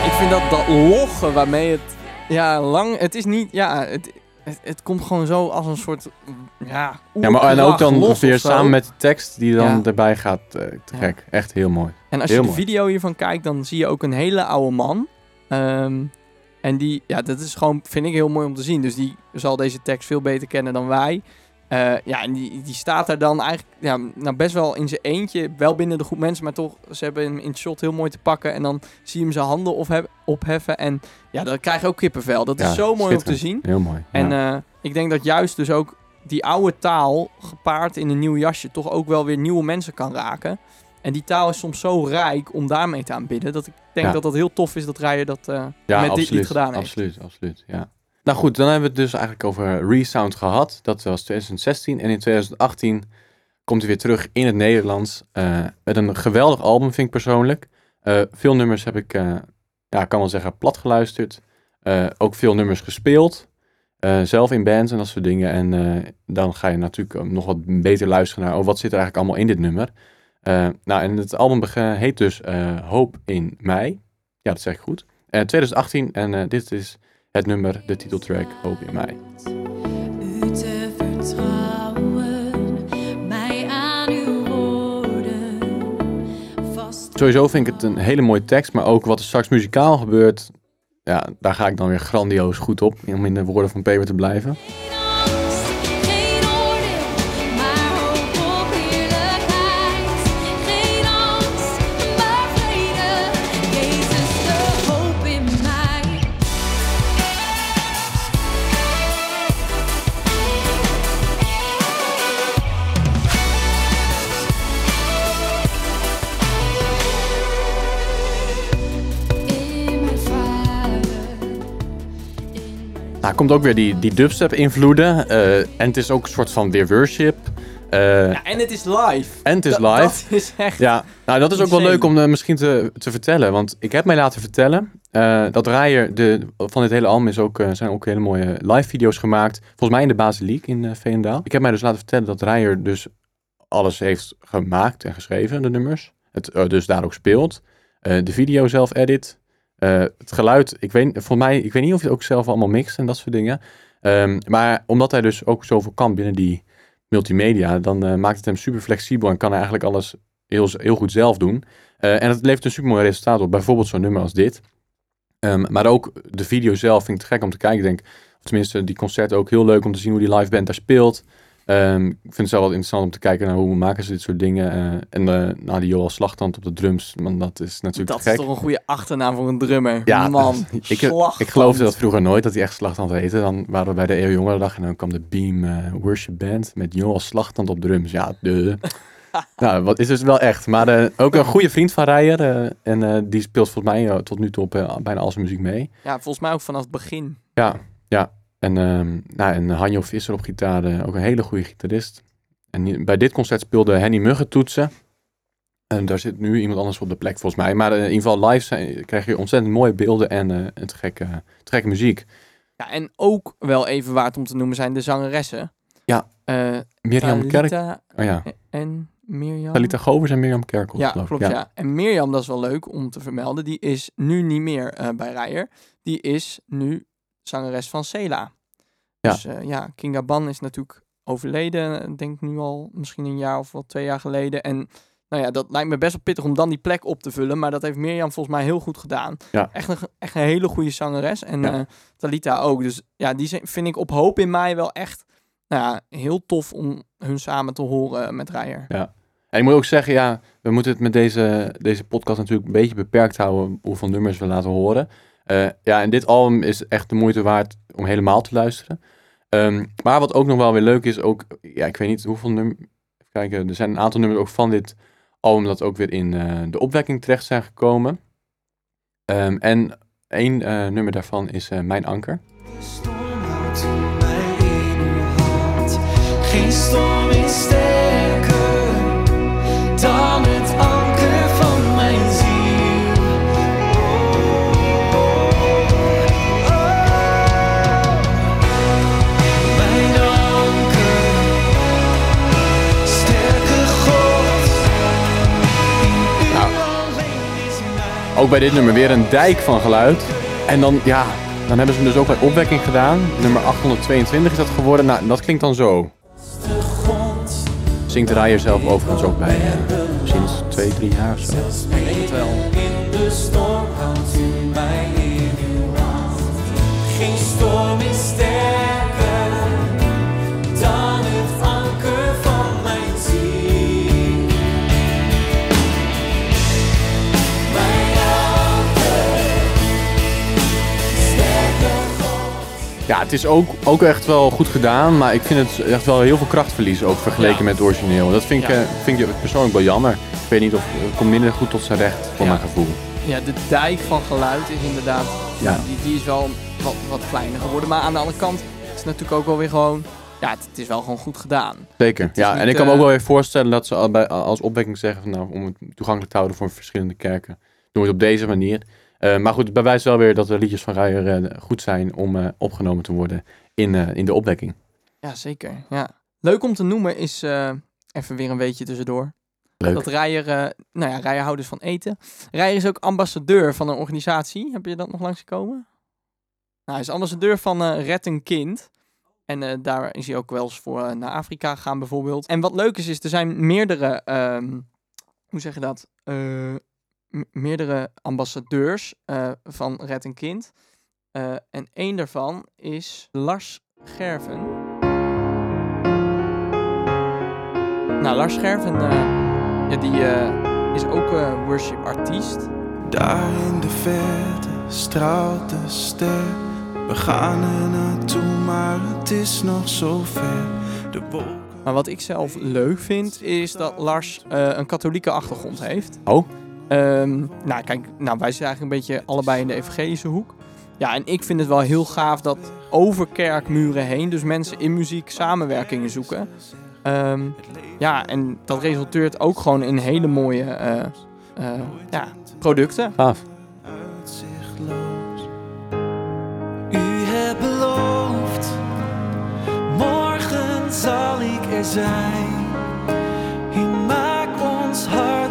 Ik vind dat, dat loggen waarmee het... Ja, lang... Het is niet... Ja, het, het, het komt gewoon zo als een soort... Ja, Ja, maar en ook dan weer zo. samen met de tekst die dan Ja. erbij gaat. eh, te Ja. gek. Echt heel mooi. En als Heel je de video hiervan kijkt, dan zie je ook een hele oude man. Ehm, en die, ja, dat is gewoon, vind ik heel mooi om te zien. Dus die zal deze tekst veel beter kennen dan wij. Eh, ja, en die, die staat daar dan eigenlijk ja, nou best wel in zijn eentje. Wel binnen de groep mensen, maar toch, ze hebben hem in het shot heel mooi te pakken. En dan zie je hem zijn handen opheb- opheffen. En ja, dan krijg je ook kippenvel. Dat Ja, is zo mooi om te zien. Heel mooi. En ja. eh, ik denk dat juist dus ook die oude taal gepaard in een nieuw jasje toch ook wel weer nieuwe mensen kan raken. En die taal is soms zo rijk om daarmee te aanbidden. Dat ik denk Ja. dat dat heel tof is dat Rijer dat eh, ja, met dit lied gedaan heeft. Absoluut, absoluut, ja. Nou goed, dan hebben we het dus eigenlijk over Resound gehad. Dat was 2016. En in 2018 komt hij weer terug in het Nederlands. eh, met een geweldig album, vind ik persoonlijk. Eh, veel nummers heb ik, ja, kan wel zeggen, plat geluisterd. Ook veel nummers gespeeld. Eh, zelf in bands en dat soort dingen. En eh, dan ga je natuurlijk nog wat beter luisteren naar... Oh, wat zit er eigenlijk allemaal in dit nummer? Eh, nou, en het album heet dus Hoop in Mei. Ja, dat zeg ik goed. Eh 2018 en dit is het nummer, de titeltrack Hoop in Mei. U te vertrouwen, mij aan uw woorden vast. Sowieso vind ik het een hele mooie tekst, maar ook wat er straks muzikaal gebeurt... Ja, daar ga ik dan weer grandioos goed op, om in de woorden van Peter te blijven. Nou, komt ook weer die, die dubstep invloeden. eh, en het is ook een soort van weer worship. Eh, Ja, en het is live. En het is live. Dat is echt... Ja, nou dat is ook wel leuk om eh, misschien te, te vertellen. Want ik heb mij laten vertellen dat Rijer, de, van dit hele album is ook, zijn ook hele mooie live video's gemaakt. Volgens mij in de Basiliek in Veenendaal. Ik heb mij dus laten vertellen dat Rijer dus alles heeft gemaakt en geschreven, de nummers. Het dus daar ook speelt. De video zelf edit. Eh, het geluid, ik weet, volgens mij, ik weet niet of hij het ook zelf allemaal mixt en dat soort dingen. Ehm, maar omdat hij dus ook zoveel kan binnen die multimedia, dan eh, maakt het hem super flexibel en kan hij eigenlijk alles heel, heel goed zelf doen. Eh, en het levert een super mooi resultaat op. Bijvoorbeeld zo'n nummer als dit. Ehm, maar ook de video zelf vind ik te gek om te kijken. Denk, of tenminste die concerten ook heel leuk om te zien hoe die live band daar speelt. Ehm, ik vind het zelf wel interessant om te kijken naar hoe maken ze dit soort dingen. Eh, en eh nou, die Joel Slagtand op de drums, man, dat is natuurlijk Dat is gek. toch een goede achternaam voor een drummer. Ja, Man, <laughs> ik, ik geloofde dat vroeger nooit, dat hij echt Slagtand heette. Dan waren we bij de Eeuw Jongerendag en dan kwam de Beam eh, Worship Band met Joel Slagtand op drums. Ja, de... <laughs> nou, wat is dus wel echt. Maar ook een goede vriend van Rijer. en die speelt volgens mij tot nu toe op bijna al zijn muziek mee. Ja, volgens mij ook vanaf het begin. Ja, ja. En, ehm nou, en Hanjo Visser op gitaar, eh, ook een hele goede gitarist. En bij dit concert speelde Henny Muggen toetsen. En daar zit nu iemand anders op de plek volgens mij. Maar eh, in ieder geval live zijn, krijg je ontzettend mooie beelden en eh een te gekke, te gekke muziek. Ja, en ook wel even waard om te noemen zijn de zangeressen. Ja. Eh Mirjam Kerk. Talita Oh ja. en Mirjam. Talita Govers en Mirjam Kerkhoff. Ja, klopt. Ja. En Mirjam, dat is wel leuk om te vermelden. Die is nu niet meer eh, bij Rijer. Die is nu zangeres van Sela. Ja. Dus eh, ja, Kinga Ban is natuurlijk overleden. Ik denk nu al misschien een jaar of wel twee jaar geleden. En nou ja, dat lijkt me best wel pittig om dan die plek op te vullen. Maar dat heeft Mirjam volgens mij heel goed gedaan. Ja. Echt, een, echt een hele goede zangeres. En Ja. eh, Talita ook. Dus ja, die zijn- vind ik op hoop in mij wel echt nou ja, heel tof om hun samen te horen met Rijer. En ik moet ook zeggen, ja, we moeten het met deze, deze podcast natuurlijk een beetje beperkt houden hoeveel nummers we laten horen. Eh, ja, en dit album is echt de moeite waard om helemaal te luisteren. Ehm, maar wat ook nog wel weer leuk is, ook, ja, ik weet niet hoeveel nummers, kijken, er zijn een aantal nummers ook van dit album dat ook weer in eh, de opwekking terecht zijn gekomen. Ehm, en één eh, nummer daarvan is Mijn Anker. Storm houdt in hand. Geen storm is sterker Ook bij dit nummer weer een dijk van geluid. En dan, ja, dan hebben ze hem dus ook bij opwekking gedaan. Nummer 822 is dat geworden. Nou, dat klinkt dan zo. Zingt Rijer zelf overigens ook bij sinds twee, drie jaar zo. Ik denk het wel. In de storm houdt u in uw hand. Geen storm is Ja, het is ook, ook echt wel goed gedaan, maar ik vind het echt wel heel veel krachtverlies ook vergeleken Ja. met het origineel. Dat vind ik, Ja. eh, vind ik persoonlijk wel jammer. Ik weet niet of het komt minder goed tot zijn recht voor Ja. mijn gevoel. Ja, de dijk van geluid is inderdaad, Ja. die, die is wel wat, wat kleiner geworden. Maar aan de andere kant is het natuurlijk ook wel weer gewoon, ja, het, het is wel gewoon goed gedaan. Zeker. Ja, en ik kan me eh, ook wel weer voorstellen dat ze al bij, als opwekking zeggen van, nou, om het toegankelijk te houden voor verschillende kerken. Doen we het op deze manier. Eh, maar goed, het bewijst wel weer dat de liedjes van Rijer eh, goed zijn om eh, opgenomen te worden in, in de opwekking. Ja, zeker. Ja. Leuk om te noemen is, even weer een weetje tussendoor. Leuk. Dat Rijer, nou ja, Rijer houdt dus van eten. Rijer is ook ambassadeur van een organisatie. Heb je dat nog langsgekomen? Nou, hij is ambassadeur van eh Red een Kind. En daar is hij ook wel eens voor naar Afrika gegaan bijvoorbeeld. En wat leuk is, is er zijn meerdere, ehm, hoe zeg je dat? Meerdere ambassadeurs eh, van Red een Kind. Eh, en één daarvan is Lars Gerven. Nou, Lars Gerven, eh, ja, die eh, is ook eh, worship artiest. Daar in de verte straalt de ster. We gaan er naartoe, maar het is nog zo ver. De wolken. Maar wat ik zelf leuk vind, is dat Lars eh, een katholieke achtergrond heeft. Oh? Ehm, nou, kijk, nou, wij zijn eigenlijk een beetje allebei in de evangelische hoek. Ja, en ik vind het wel heel gaaf dat over kerkmuren heen, dus mensen in muziek samenwerkingen zoeken. Ehm, ja, en dat resulteert ook gewoon in hele mooie eh, eh, ja, producten. Gaaf. U hebt beloofd, morgen zal ik er zijn. U maakt ons hart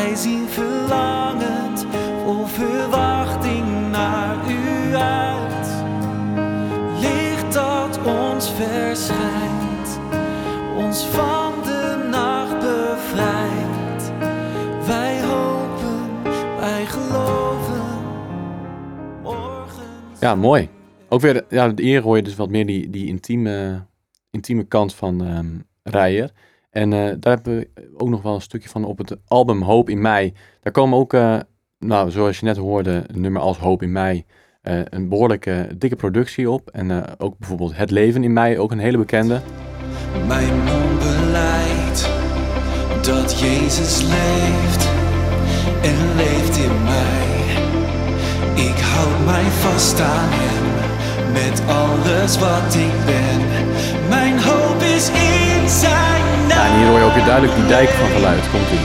wij zien verlangend vol verwachting naar u uit. Licht dat ons verschijnt, ons van de nacht bevrijdt. Wij hopen, wij geloven. Morgen. Ja, mooi. Ook weer, ja, eer hoor je dus wat meer die, die intieme, intieme kant van ehm Rijer. En eh, daar hebben we ook nog wel een stukje van op het album Hoop in Mei. Daar komen ook, eh, nou, zoals je net hoorde, nummer als Hoop in Mei, eh, een behoorlijke dikke productie op. En ook bijvoorbeeld Het Leven in Mei, ook een hele bekende. Mijn mond beleidt dat Jezus leeft en leeft in mij. Ik houd mij vast aan Hem met alles wat ik ben. Mijn hoop Ja, en hier hoor je ook weer duidelijk die dijk van geluid. Komt ie.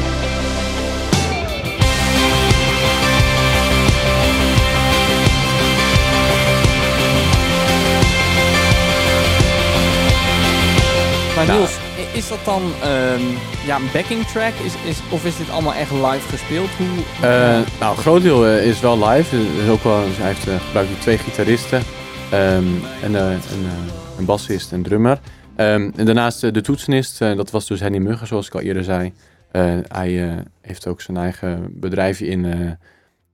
Maar Nou. Niels, is dat dan ehm, ja, een backing track? Is, is, of is dit allemaal echt live gespeeld? Hoe, Eh, nou, een groot deel eh, is wel live. Er is ook wel, dus hij heeft, eh, gebruikt twee gitaristen. ehm, en een, een bassist en drummer. Ehm, en daarnaast eh, de toetsenist, eh, dat was dus Henny Muggen, zoals ik al eerder zei. Eh, hij heeft ook zijn eigen bedrijfje in,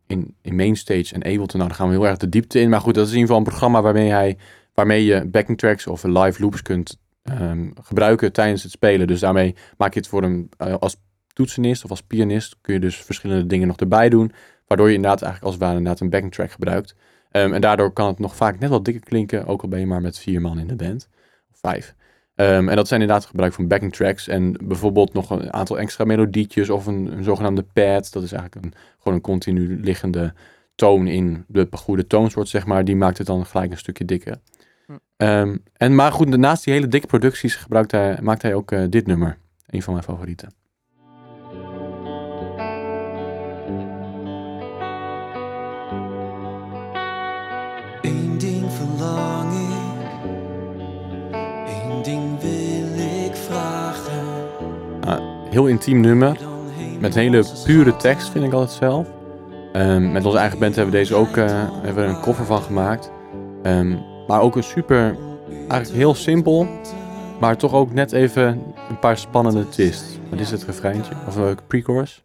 in, in Mainstage en Ableton. Nou, daar gaan we heel erg de diepte in. Maar goed, dat is in ieder geval een programma waarmee, hij, waarmee je backing tracks of live loops kunt ehm, gebruiken tijdens het spelen. Dus daarmee maak je het voor hem als toetsenist of als pianist kun je dus verschillende dingen nog erbij doen. Waardoor je inderdaad eigenlijk als het ware inderdaad een backing track gebruikt. Ehm, en daardoor kan het nog vaak net wat dikker klinken, ook al ben je maar met vier man in de band. Of vijf. Ehm, en dat zijn inderdaad gebruik van backing tracks. En bijvoorbeeld nog een aantal extra melodietjes of een, een zogenaamde pad. Dat is eigenlijk een, gewoon een continu liggende toon in de goede toonsoort, zeg maar. Die maakt het dan gelijk een stukje dikker. Hm. Ehm, en maar goed, naast die hele dikke producties gebruikt hij, maakt hij ook eh, dit nummer. Een van mijn favorieten. Ding wil ik vragen. Heel intiem nummer. Met een hele pure tekst vind ik altijd zelf. Ehm, met onze eigen band hebben we deze ook eh, hebben we een cover van gemaakt. Ehm, maar ook een super, eigenlijk heel simpel, maar toch ook net even een paar spannende twists. Wat is het refreintje? Of een pre-chorus?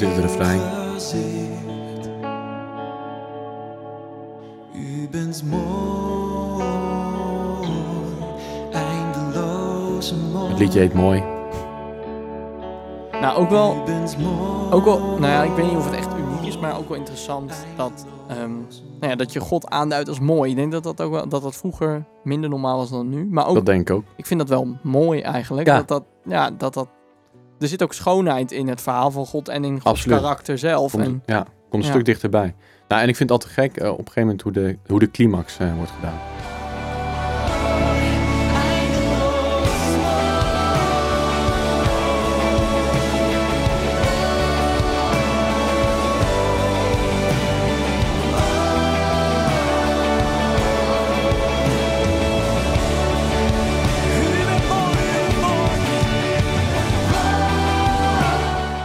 zit refrein. U bent mooi. Het liedje heet Mooi. Nou, ook wel, ook wel, nou ja, ik weet niet of het echt uniek is, maar ook wel interessant dat, um, nou ja, dat je God aanduidt als mooi. Ik denk dat dat ook wel, dat dat vroeger minder normaal was dan nu. Maar ook, dat denk ik ook. Ik vind dat wel mooi eigenlijk. Dat, dat, ja, dat dat er zit ook schoonheid in het verhaal van God en in Gods Absoluut. karakter zelf. Komt, En, ja, komt een Ja. stuk dichterbij. Nou, en ik vind het altijd gek eh, op een gegeven moment hoe de, hoe de climax eh, wordt gedaan.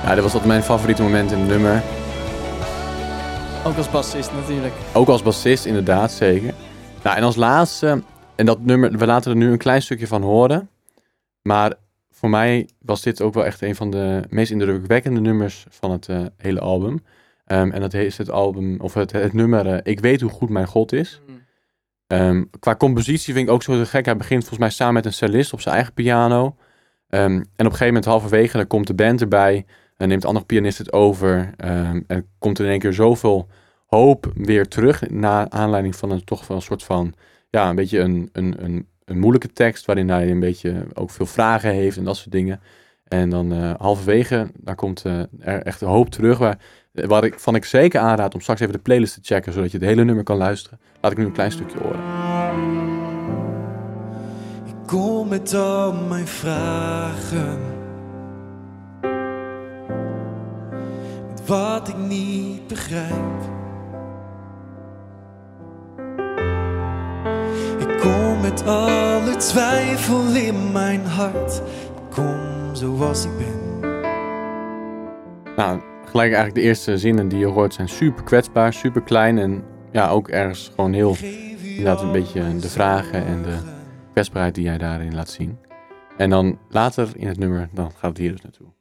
Ja, dat was altijd mijn favoriete moment in het nummer. ook als bassist natuurlijk. Ook als bassist, inderdaad, zeker. Nou, en als laatste, en dat nummer, we laten er nu een klein stukje van horen. Maar voor mij was dit ook wel echt een van de meest indrukwekkende nummers van het eh, hele album. Ehm, en dat is het album, of het, het nummer eh, Ik weet hoe goed mijn God is. Ehm, qua compositie vind ik ook zo te gek. Hij begint volgens mij samen met een cellist op zijn eigen piano. Ehm, en op een gegeven moment halverwege, dan komt de band erbij. En neemt de andere pianist het over. ehm, en komt in één keer zoveel hoop weer terug. Na aanleiding van een toch wel een soort van, ja, een beetje een, een, een, een moeilijke tekst. Waarin hij een beetje ook veel vragen heeft en dat soort dingen. En dan eh, halverwege, daar komt eh, er echt hoop terug. Waar, waar ik, van ik zeker aanraad om straks even de playlist te checken. Zodat je het hele nummer kan luisteren. Laat ik nu een klein stukje horen. Ik kom met al mijn vragen. Wat ik niet begrijp. Ik kom met alle twijfel in mijn hart. Ik kom zoals ik ben. Nou, gelijk eigenlijk de eerste zinnen die je hoort zijn super kwetsbaar, super klein. En ja, ook ergens gewoon heel inderdaad een beetje de vragen en de kwetsbaarheid die hij daarin laat zien. En dan later in het nummer, dan gaat het hier dus naartoe.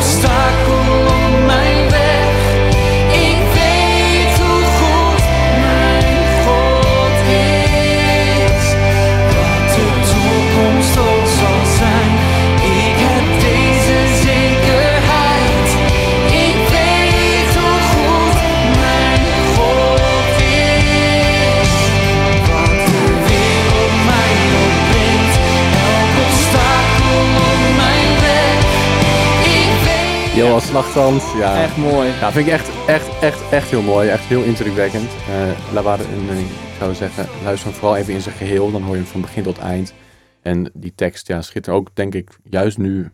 Elk Slagtand, ja. Echt mooi. Ja, vind ik echt, echt, echt, echt heel mooi. Echt heel indrukwekkend. En, en ik zou zeggen, luister hem vooral even in zijn geheel. Dan hoor je hem van begin tot eind. En die tekst, ja, schittert ook, denk ik, juist nu.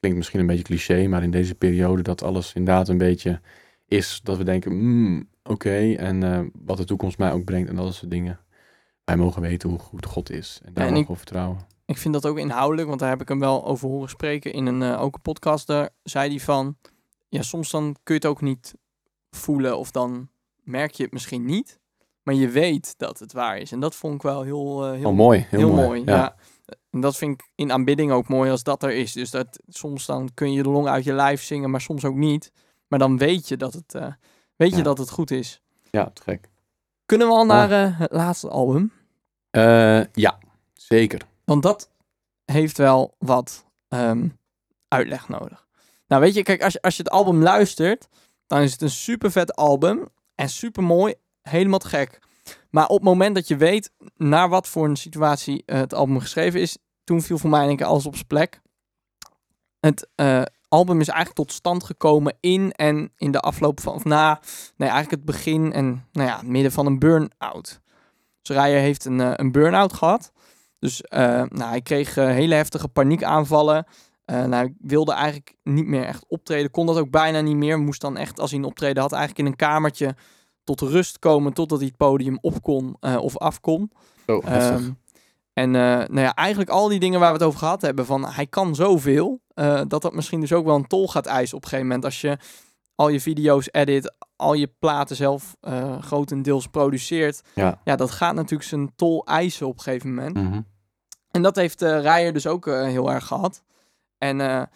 Klinkt misschien een beetje cliché, maar in deze periode dat alles inderdaad een beetje is. Dat we denken, hmm, oké. en eh, wat de toekomst mij ook brengt en dat soort dingen. Wij mogen weten hoe goed God is. En daar en mogen ik- we vertrouwen. Ik vind dat ook inhoudelijk, want daar heb ik hem wel over horen spreken in een eh, ook een podcast. Daar zei hij van, ja, soms dan kun je het ook niet voelen of dan merk je het misschien niet, maar je weet dat het waar is. En dat vond ik wel heel, eh, heel, Oh, mooi. Heel, heel mooi. mooi. ja. En dat vind ik in aanbidding ook mooi als dat er is. Dus dat soms dan kun je de long uit je lijf zingen, maar soms ook niet. Maar dan weet je dat het, eh, weet je dat het goed is. ja, gek. Kunnen we al naar eh, het laatste album? Ja, zeker. Want dat heeft wel wat ehm, uitleg nodig. Nou, weet je, kijk, als je, als je het album luistert, dan is het een super vet album. En super mooi, helemaal gek. Maar op het moment dat je weet naar wat voor een situatie eh, het album geschreven is, toen viel voor mij één keer alles op zijn plek. Het eh, album is eigenlijk tot stand gekomen in en in de afloop van, of na, nee, eigenlijk het begin en nou ja, het midden van een burn-out. Rijer heeft een, eh, een burn-out gehad. Dus eh, nou, hij kreeg eh, hele heftige paniekaanvallen. Eh nou, hij wilde eigenlijk niet meer echt optreden. Kon dat ook bijna niet meer. Moest dan echt, als hij een optreden had, eigenlijk in een kamertje tot rust komen. Totdat hij het podium op kon of af kon. Ehm, en nou ja, eigenlijk al die dingen waar we het over gehad hebben. Van hij kan zoveel. dat dat misschien dus ook wel een tol gaat eisen op een gegeven moment. Als je al je video's edit. Al je platen zelf eh, grotendeels produceert. ja. Ja, dat gaat natuurlijk zijn tol eisen op een gegeven moment. Mhm. En dat heeft eh Rijer dus ook eh, heel erg gehad. En nou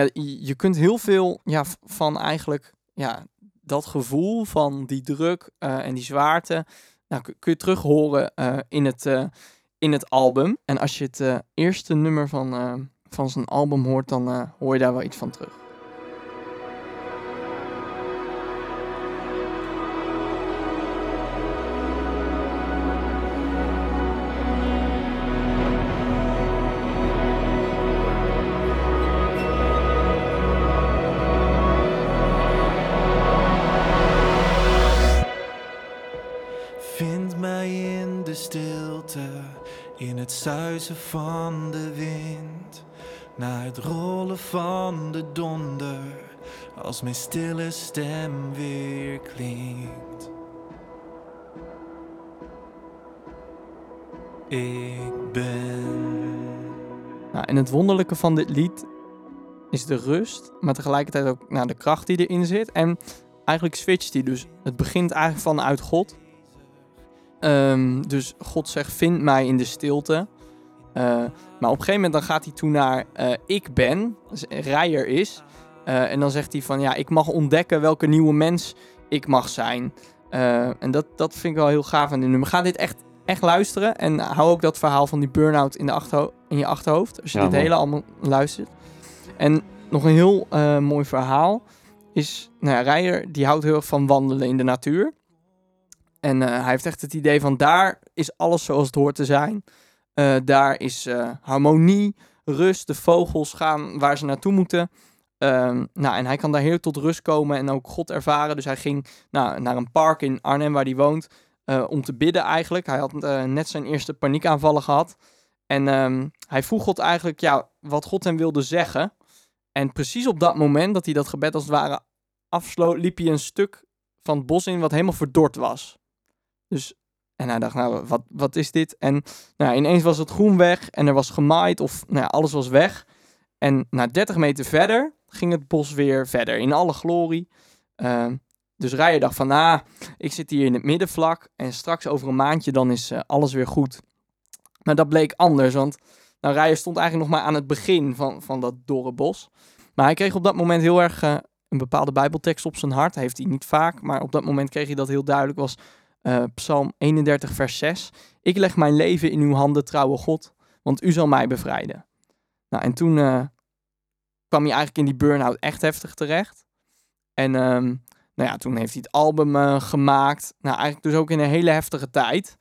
ja, je, kunt heel veel ja, van eigenlijk ja, dat gevoel van die druk en die zwaarte, nou, kun, je terug horen in, het, in het album. En als je het eerste nummer van, van zijn album hoort, dan hoor je daar wel iets van terug. Suizen van de wind, na het rollen van de donder, als mijn stille stem weer klinkt. Ik ben. Nou, en het wonderlijke van dit lied is de rust, maar tegelijkertijd ook nou, de kracht die erin zit. En eigenlijk switcht hij dus. Het begint eigenlijk vanuit God. Ehm, dus God zegt, vind mij in de stilte. Eh, maar op een gegeven moment dan gaat hij toe naar eh, ik ben, dus Rijer is. Eh, en dan zegt hij van, ja, ik mag ontdekken welke nieuwe mens ik mag zijn. En dat, dat vind ik wel heel gaaf aan dit nummer. Ga dit echt, echt luisteren. En hou ook dat verhaal van die burn-out in, de achterho- in je achterhoofd. Als je Ja, dit mooi. hele allemaal luistert. En nog een heel mooi verhaal is... Nou ja, Rijer die houdt heel erg van wandelen in de natuur. En hij heeft echt het idee van daar is alles zoals het hoort te zijn. Eh, daar is eh, harmonie, rust, de vogels gaan waar ze naartoe moeten. Ehm, nou, en hij kan daar heel tot rust komen en ook God ervaren. Dus hij ging nou, naar een park in Arnhem waar hij woont eh, om te bidden eigenlijk. Hij had net zijn eerste paniekaanvallen gehad. En ehm, hij vroeg God eigenlijk ja, wat God hem wilde zeggen. En precies op dat moment dat hij dat gebed als het ware afsloot, liep hij een stuk van het bos in wat helemaal verdord was. Dus, en hij dacht, nou, wat, wat is dit? En nou, ineens was het groen weg en er was gemaaid of nou alles was weg. En na 30 meter verder ging het bos weer verder in alle glorie. Ehm, dus Rijer dacht van, ah, ik zit hier in het middenvlak en straks over een maandje dan is eh, alles weer goed. Maar dat bleek anders, want nou, Rijer stond eigenlijk nog maar aan het begin van, van dat dorre bos. Maar hij kreeg op dat moment heel erg eh, een bepaalde bijbeltekst op zijn hart. Heeft hij niet vaak, maar op dat moment kreeg hij dat heel duidelijk. was eh, Psalm 31 vers 6. Ik leg mijn leven in uw handen, trouwe God, want u zal mij bevrijden. Nou, en toen eh, kwam hij eigenlijk in die burn-out echt heftig terecht. En ehm, nou ja, toen heeft hij het album eh, gemaakt. Nou, eigenlijk dus ook in een hele heftige tijd.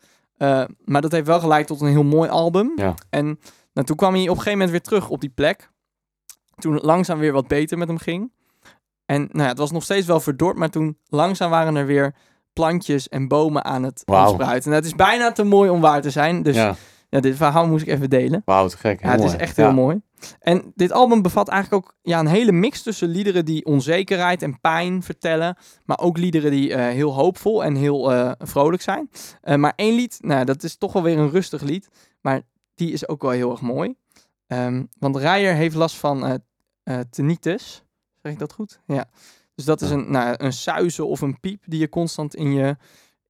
Maar dat heeft wel geleid tot een heel mooi album. Ja. En nou, toen kwam hij op een gegeven moment weer terug op die plek. Toen het langzaam weer wat beter met hem ging. En nou ja, het was nog steeds wel verdord, maar toen langzaam waren er weer plantjes en bomen aan het Wauw. ontspruiten. En het is bijna te mooi om waar te zijn. Dus ja. ja, dit verhaal moest ik even delen. wauw, te gek. Ja, het is echt heel mooi. En dit album bevat eigenlijk ook ja, een hele mix tussen liederen die onzekerheid en pijn vertellen. Maar ook liederen die eh, heel hoopvol en heel eh, vrolijk zijn. Eh, maar één lied, nou, dat is toch wel weer een rustig lied. Maar die is ook wel heel erg mooi. Ehm, want Rijer heeft last van tinnitus. Zeg ik dat goed? Ja. Dus dat is een, nou, een suizen of een piep die je constant in je,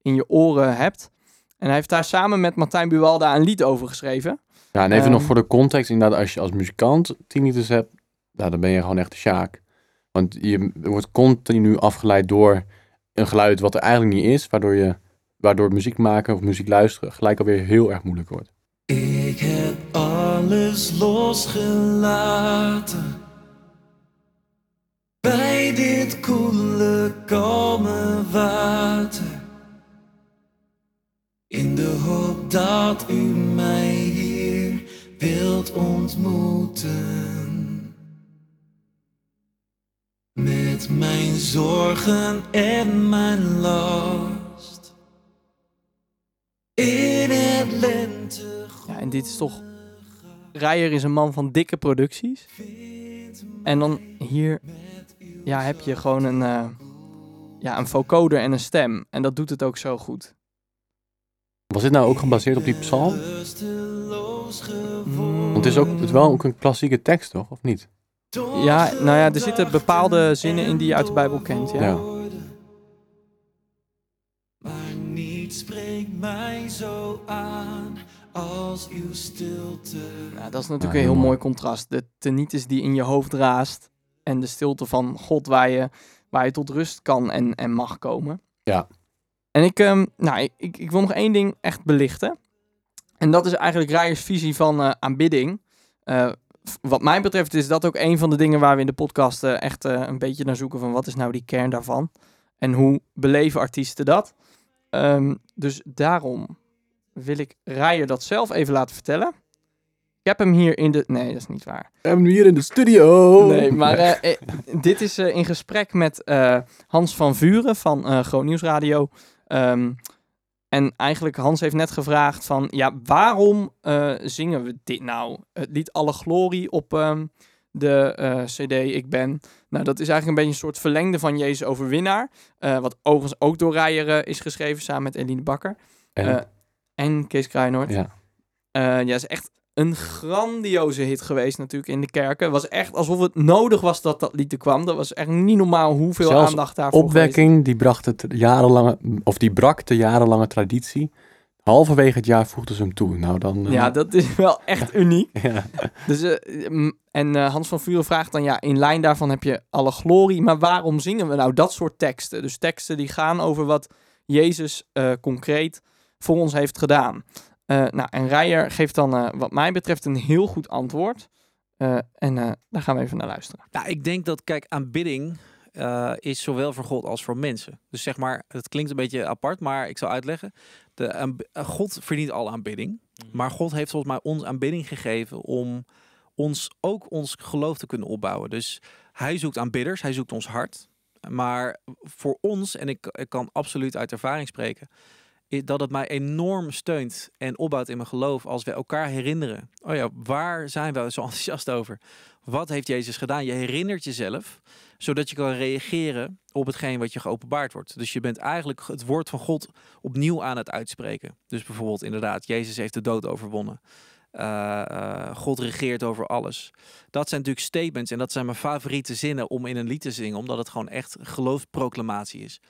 in je oren hebt. En hij heeft daar samen met Martijn Buwalda een lied over geschreven. Ja, en even nog Ehm. voor de context, inderdaad, als je als muzikant tinnitus hebt, nou, dan ben je gewoon echt de sjaak. Want je wordt continu afgeleid door een geluid wat er eigenlijk niet is, waardoor je, waardoor muziek maken of muziek luisteren gelijk alweer heel erg moeilijk wordt. Ik heb alles losgelaten bij dit koele, kalme water. In de hoop dat u mij hier wilt ontmoeten. Met mijn zorgen en mijn last. In het lente Ja, en dit is toch... Rijer is een man van dikke producties. En dan hier ja, heb je gewoon een, eh, ja, een vocoder en een stem. En dat doet het ook zo goed. Was dit nou ook gebaseerd op die psalm? Want het is ook het is wel ook een klassieke tekst, toch? Of niet? Ja, nou ja, er zitten bepaalde zinnen in die je uit de Bijbel kent. Ja. Ja. Maar niets spreekt mij zo aan als uw stilte. Nou, dat is natuurlijk Ja, een heel heel mooi contrast. De tinnitus die in je hoofd raast. En de stilte van God waar je, waar je tot rust kan en, en mag komen. Ja. En ik, ehm, nou, ik, ik, wil nog één ding echt belichten. En dat is eigenlijk Rijers visie van eh, aanbidding. Eh, wat mij betreft is dat ook een van de dingen waar we in de podcast eh, echt een beetje naar zoeken van wat is nou die kern daarvan. En hoe beleven artiesten dat. Ehm, dus daarom wil ik Rijer dat zelf even laten vertellen. Ik heb hem hier in de... Nee, dat is niet waar. We hebben hem hier in de studio. Nee, maar eh, eh, dit is eh, in gesprek met Hans van Vuren van eh Groot Nieuwsradio. Ehm, en eigenlijk, Hans heeft net gevraagd van, ja, waarom zingen we dit nou? Het lied Alle Glorie op ehm, de cd Ik Ben. Nou, dat is eigenlijk een beetje een soort verlengde van Jezus Overwinnaar. wat overigens ook door Rijer is geschreven, samen met Eline Bakker. En- en Kees Kruijnoord. ja. Ja, is echt een grandioze hit geweest natuurlijk in de kerken. Het was echt alsof het nodig was dat dat lied er kwam. Dat was echt niet normaal hoeveel Zelfs aandacht daarvoor Opwekking, die bracht het jarenlange, of die brak de jarenlange traditie. Halverwege het jaar voegden ze hem toe. Nou dan. eh, Ja, dat is wel echt <laughs> uniek. ja. Dus, eh, en eh, Hans van Vuren vraagt dan, ja, in lijn daarvan heb je alle glorie. Maar waarom zingen we nou dat soort teksten? Dus teksten die gaan over wat Jezus concreet voor ons heeft gedaan. Eh, nou, en Rijer geeft dan, eh, wat mij betreft, een heel goed antwoord. Eh, en eh, daar gaan we even naar luisteren. Nou, ik denk dat, kijk, aanbidding eh, is zowel voor God als voor mensen. Dus zeg maar, het klinkt een beetje apart, maar ik zal uitleggen. De, God verdient al aanbidding. Maar God heeft volgens mij ons aanbidding gegeven om ons ook ons geloof te kunnen opbouwen. Dus hij zoekt aanbidders, hij zoekt ons hart. Maar voor ons, en ik, ik kan absoluut uit ervaring spreken, dat het mij enorm steunt en opbouwt in mijn geloof als we elkaar herinneren. Oh ja, waar zijn we zo <laughs> enthousiast over? Wat heeft Jezus gedaan? Je herinnert jezelf, zodat je kan reageren op hetgeen wat je geopenbaard wordt. Dus je bent eigenlijk het woord van God opnieuw aan het uitspreken. Dus bijvoorbeeld inderdaad, Jezus heeft de dood overwonnen. Eh, eh, God regeert over alles. Dat zijn natuurlijk statements en dat zijn mijn favoriete zinnen om in een lied te zingen, omdat het gewoon echt geloofsproclamatie is.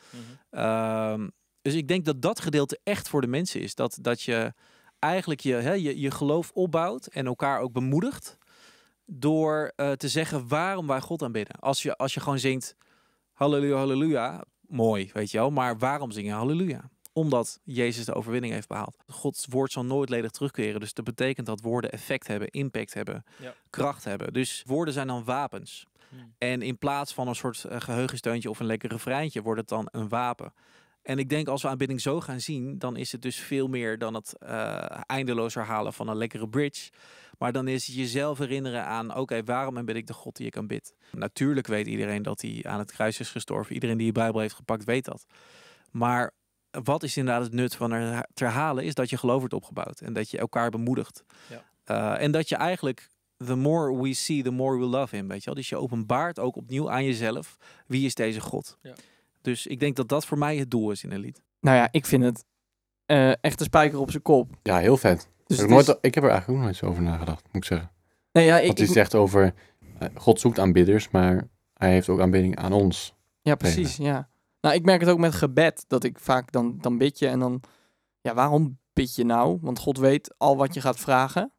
Ehm, dus ik denk dat dat gedeelte echt voor de mensen is. Dat, dat je eigenlijk je, hè, je, je geloof opbouwt en elkaar ook bemoedigt door eh, te zeggen waarom wij God aanbidden. Als je, als je gewoon zingt halleluja, halleluja, mooi, weet je wel. Maar waarom zingen halleluja? Omdat Jezus de overwinning heeft behaald. Gods woord zal nooit ledig terugkeren. Dus dat betekent dat woorden effect hebben, impact hebben, Ja. kracht hebben. Dus woorden zijn dan wapens. En in plaats van een soort eh, geheugensteuntje of een lekker refreintje, wordt het dan een wapen. En ik denk als we aanbidding zo gaan zien, dan is het dus veel meer dan het eh, eindeloos herhalen van een lekkere bridge. Maar dan is het jezelf herinneren aan, oké, waarom aanbid ik de God die ik aanbid? Natuurlijk weet iedereen dat hij aan het kruis is gestorven. Iedereen die de Bijbel heeft gepakt weet dat. Maar wat is inderdaad het nut van er te herhalen, is dat je geloof wordt opgebouwd. En dat je elkaar bemoedigt. Ja. Eh, en dat je eigenlijk, the more we see, the more we love him. Weet je wel? Dus je openbaart ook opnieuw aan jezelf, wie is deze God? Ja. Dus ik denk dat dat voor mij het doel is in een lied. Nou ja, ik vind het eh, echt een spijker op zijn kop. ja, heel vet. Dus ik, het nooit, is- ik heb er eigenlijk ook nooit zo over nagedacht, moet ik zeggen. nee, ja, ik, Want hij ik- zegt over, eh, God zoekt aanbidders, maar hij heeft ook aanbidding aan ons. ja, precies, ja. Nou, ik merk het ook met gebed, dat ik vaak dan, dan bid je en dan... Ja, waarom bid je nou? Want God weet al wat je gaat vragen.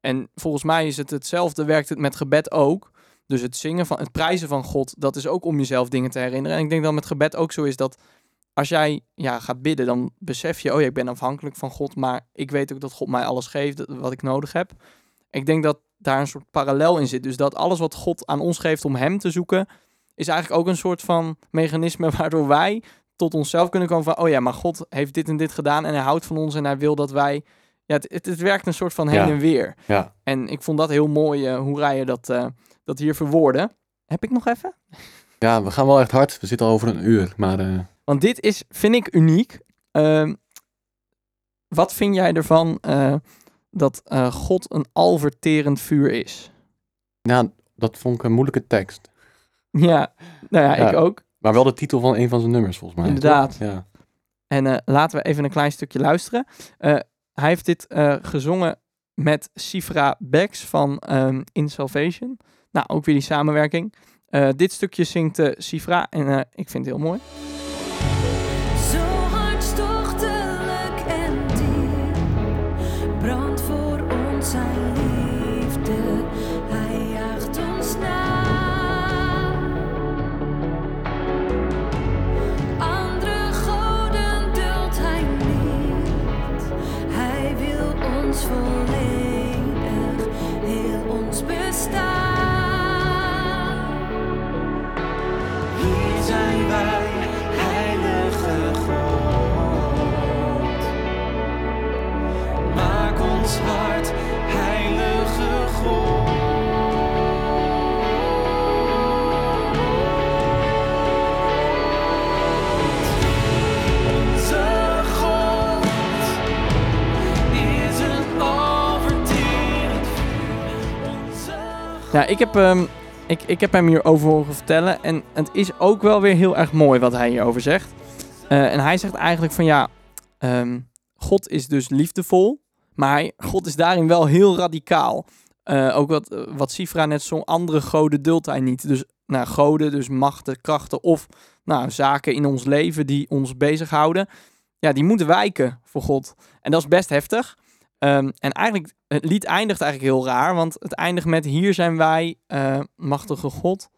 En volgens mij is het hetzelfde, werkt het met gebed ook. Dus het zingen van, het prijzen van God, dat is ook om jezelf dingen te herinneren. En ik denk dat met gebed ook zo is dat als jij ja, gaat bidden, dan besef je, oh ja, ik ben afhankelijk van God, maar ik weet ook dat God mij alles geeft wat ik nodig heb. Ik denk dat daar een soort parallel in zit. Dus dat alles wat God aan ons geeft om Hem te zoeken, is eigenlijk ook een soort van mechanisme <laughs> waardoor wij tot onszelf kunnen komen van, oh ja, maar God heeft dit en dit gedaan en Hij houdt van ons en Hij wil dat wij... Ja, het, het, het werkt een soort van heen Ja. en weer. Ja, En ik vond dat heel mooi, eh, hoe Rijer dat, eh, dat hier verwoorden. Heb ik nog even? ja we gaan wel echt hard. We zitten al over een uur, maar eh, Want dit is, vind ik, uniek. Ehm, wat vind jij ervan eh, dat eh, God een alverterend vuur is? ja, dat vond ik een moeilijke tekst. Ja, nou ja, Ja. ik ook. Maar wel de titel van een van zijn nummers, volgens mij. Inderdaad. Ja. En laten we even een klein stukje luisteren. Hij heeft dit gezongen met Sifra Bex van ehm, In Salvation. Nou, ook weer die samenwerking. Eh, dit stukje zingt eh, Sifra en eh, ik vind het heel mooi. Ik heb, ehm, ik, ik heb hem hierover horen vertellen. En het is ook wel weer heel erg mooi wat hij hierover zegt. Eh, en hij zegt eigenlijk van ja, ehm, God is dus liefdevol. Maar God is daarin wel heel radicaal. Eh, ook wat, wat Sifra net zong, andere goden duldt hij niet. Dus nou, goden, dus machten, krachten of nou, zaken in ons leven die ons bezighouden. Ja, die moeten wijken voor God. En dat is best heftig. Ehm, en eigenlijk, het lied eindigt eigenlijk heel raar. Want het eindigt met hier zijn wij, eh, machtige God.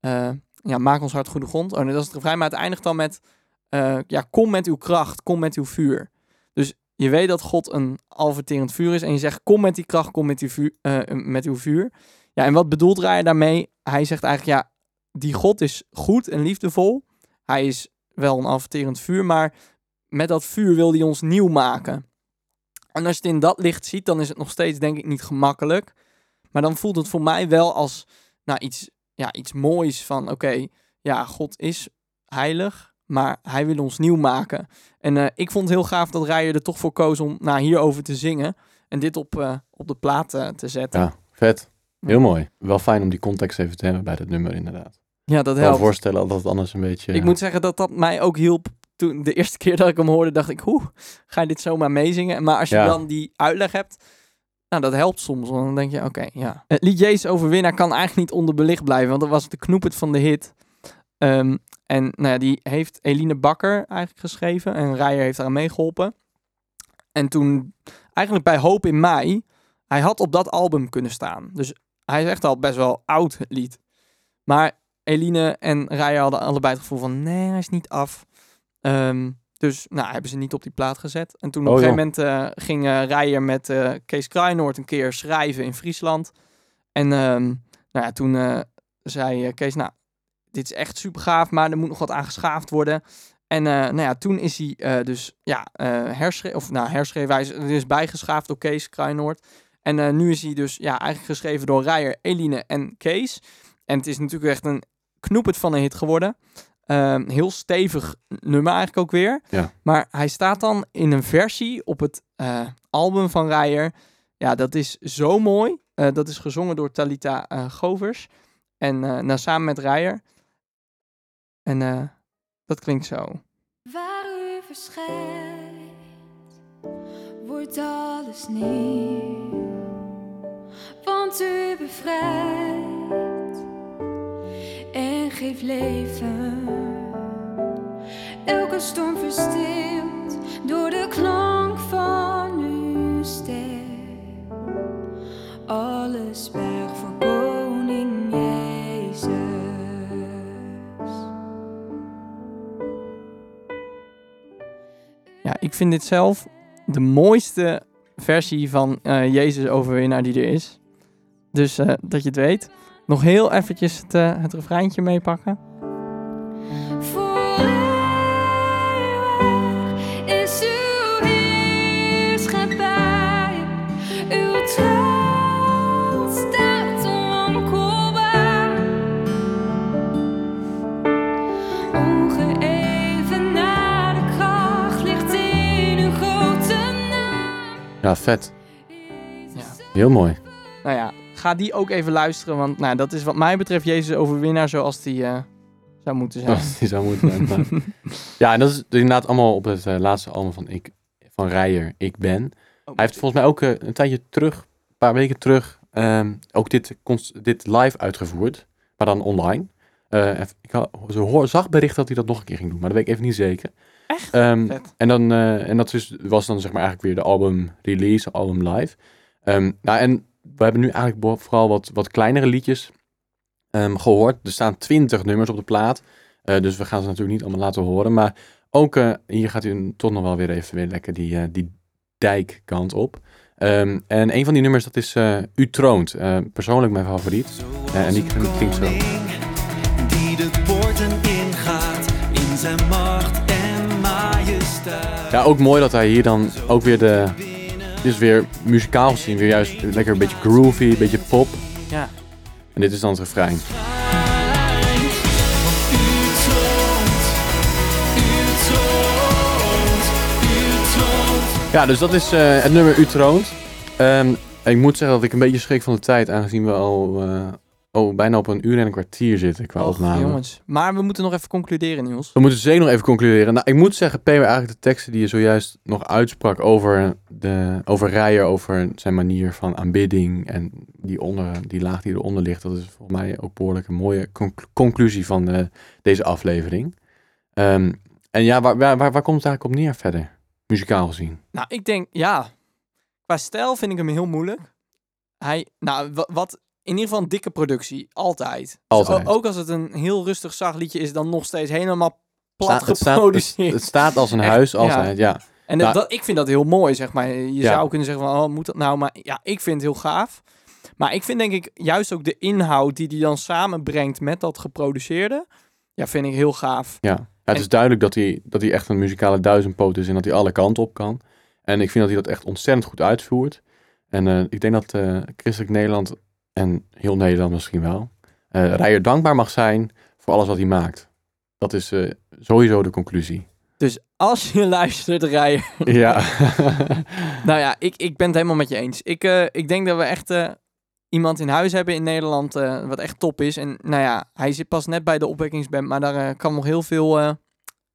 Eh, ja, maak ons hart goede grond. Oh nee, dat is het refrein. Maar het eindigt dan met, eh, ja, kom met uw kracht, kom met uw vuur. Dus je weet dat God een alverterend vuur is. En je zegt, kom met die kracht, kom met, die vuur, met uw vuur. Ja, en wat bedoelt Raya daarmee? Hij zegt eigenlijk, ja, die God is goed en liefdevol. Hij is wel een alverterend vuur, maar met dat vuur wil hij ons nieuw maken. En als je het in dat licht ziet, dan is het nog steeds denk ik niet gemakkelijk. Maar dan voelt het voor mij wel als nou, iets, ja, iets moois van oké, ja, God is heilig, maar hij wil ons nieuw maken. En eh, ik vond het heel gaaf dat Rijer er toch voor koos om nou, hierover te zingen. En dit op, eh, op de plaat eh, te zetten. Ja, vet. Heel mooi. Wel fijn om die context even te hebben bij dat nummer inderdaad. Ja, dat Ik kan me helpt. voorstellen dat het anders een beetje... Ik moet zeggen dat dat mij ook hielp. Toen de eerste keer dat ik hem hoorde, dacht ik, hoe ga je dit zomaar meezingen? Maar als je Ja. dan die uitleg hebt, nou, dat helpt soms. Want dan denk je, oké, ja. Het lied Jezus Overwinnaar kan eigenlijk niet onderbelicht blijven, want dat was de knoepert van de hit. Ehm, en nou ja, die heeft Eline Bakker eigenlijk geschreven en Rijer heeft eraan meegeholpen. En toen, eigenlijk bij Hoop in Mei, hij had op dat album kunnen staan. Dus hij is echt al best wel oud, het lied. Maar Eline en Rijer hadden allebei het gevoel van, nee, hij is niet af. Ehm, dus nou, hebben ze niet op die plaat gezet. En toen op Oh, een gegeven moment eh, ging eh Rijer met eh, Kees Kruinoord een keer schrijven in Friesland. En ehm, nou ja, toen eh, zei Kees, nou, dit is echt super gaaf, maar er moet nog wat aan geschaafd worden. En nou ja, toen is hij dus ja, herschreven, of nou herschreven, hij is, is bijgeschaafd door Kees Kruinoord. En nu is hij dus ja, eigenlijk geschreven door Rijer, Eline en Kees. En het is natuurlijk echt een knoepert van een hit geworden. Ehm, heel stevig nummer eigenlijk ook weer. Ja. Maar hij staat dan in een versie op het eh, album van Rijer. Ja, dat is zo mooi. Eh, dat is gezongen door Talita eh, Govers. En eh, nou, samen met Rijer. En eh, dat klinkt zo. Waar u verschijnt, wordt alles nieuw. Want u bevrijdt geeft leven. Elke storm verstilt door de klank van uw stem. Alles berg voor koning Jezus. Ja, ik vind dit zelf de mooiste versie van eh, Jezus Overwinnaar die er is. Dus eh, dat je het weet. Nog heel eventjes het, eh, het refreintje meepakken. Voor eeuwig is uw heerschappij. Uw troon staat onwankelbaar. Ongeëvenaarde kracht ligt in uw grote naam. Ja, vet. Ja. Heel mooi. Nou ja, ga die ook even luisteren. Want nou, dat is wat mij betreft Jezus Overwinnaar zoals die eh, zou moeten zijn. Die zou moeten zijn. maar- <laughs> ja, en dat is inderdaad allemaal op het eh, laatste album van, ik, van Rijer, Ik Ben. Oh. Hij heeft volgens mij ook eh, een tijdje terug, een paar weken terug, ehm, ook dit, dit live uitgevoerd. Maar dan online. Ik had, zo hoor, zag bericht dat hij dat nog een keer ging doen, maar dat weet ik even niet zeker. Echt? Ehm, en, dan, en dat is, was dan zeg maar eigenlijk weer de album release, album live. Ehm, nou, en we hebben nu eigenlijk vooral wat, wat kleinere liedjes ehm, gehoord. Er staan twintig nummers op de plaat. Eh, dus we gaan ze natuurlijk niet allemaal laten horen. Maar ook eh, hier gaat u toch nog wel weer even weer lekker die, eh, die dijkkant op. Ehm, en een van die nummers dat is U Troont. Persoonlijk mijn favoriet. En die klinkt zo. Die de poorten ingaat in zijn macht en majesteit. Ja, ook mooi dat hij hier dan ook weer de... Dit is weer muzikaal gezien weer juist lekker een beetje groovy, een beetje pop. Ja. En dit is dan het refrein. Ja, dus dat is eh, het nummer U Troont. Ehm, ik moet zeggen dat ik een beetje schrik van de tijd, aangezien we al eh, oh, bijna op een uur en een kwartier zitten qua Och, opname. jongens. Maar we moeten nog even concluderen, Niels. We moeten zeker nog even concluderen. Nou, ik moet zeggen, Peter, eigenlijk de teksten die je zojuist nog uitsprak over, de, over Rijer, over zijn manier van aanbidding en die, onder, die laag die eronder ligt, dat is volgens mij ook behoorlijk een mooie conc- conclusie van eh, deze aflevering. Ehm, en ja, waar, waar, waar, komt het eigenlijk op neer verder, muzikaal gezien? Nou, ik denk, ja. Qua stijl vind ik hem heel moeilijk. Hij, nou, wa- wat in ieder geval een dikke productie. Altijd. Ook als het een heel rustig zacht liedje is, dan nog steeds helemaal plat Sta- het, staat, het, geproduceerd. het staat als een Echt, huis, altijd, ja. En Nou- dat- ik vind dat heel mooi, zeg maar. Je Ja. zou kunnen zeggen van, oh, moet dat nou? Maar ja, ik vind het heel gaaf. Maar ik vind denk ik juist ook de inhoud die hij dan samenbrengt met dat geproduceerde, ja, vind ik heel gaaf. Ja, ja het En- is duidelijk dat hij, dat hij echt een muzikale duizendpoot is en dat hij alle kanten op kan. En ik vind dat hij dat echt ontzettend goed uitvoert. En eh, ik denk dat eh, Christelijk Nederland, en heel Nederland misschien wel, eh Rijer dankbaar mag zijn voor alles wat hij maakt. Dat is eh, sowieso de conclusie. Dus als je <laughs> luistert, rijden. ja. <laughs> Nou ja, ik, ik ben het helemaal met je eens. Ik, eh, ik denk dat we echt eh, iemand in huis hebben in Nederland eh, wat echt top is. En nou ja, hij zit pas net bij de opwekkingsband, maar daar kan nog heel veel,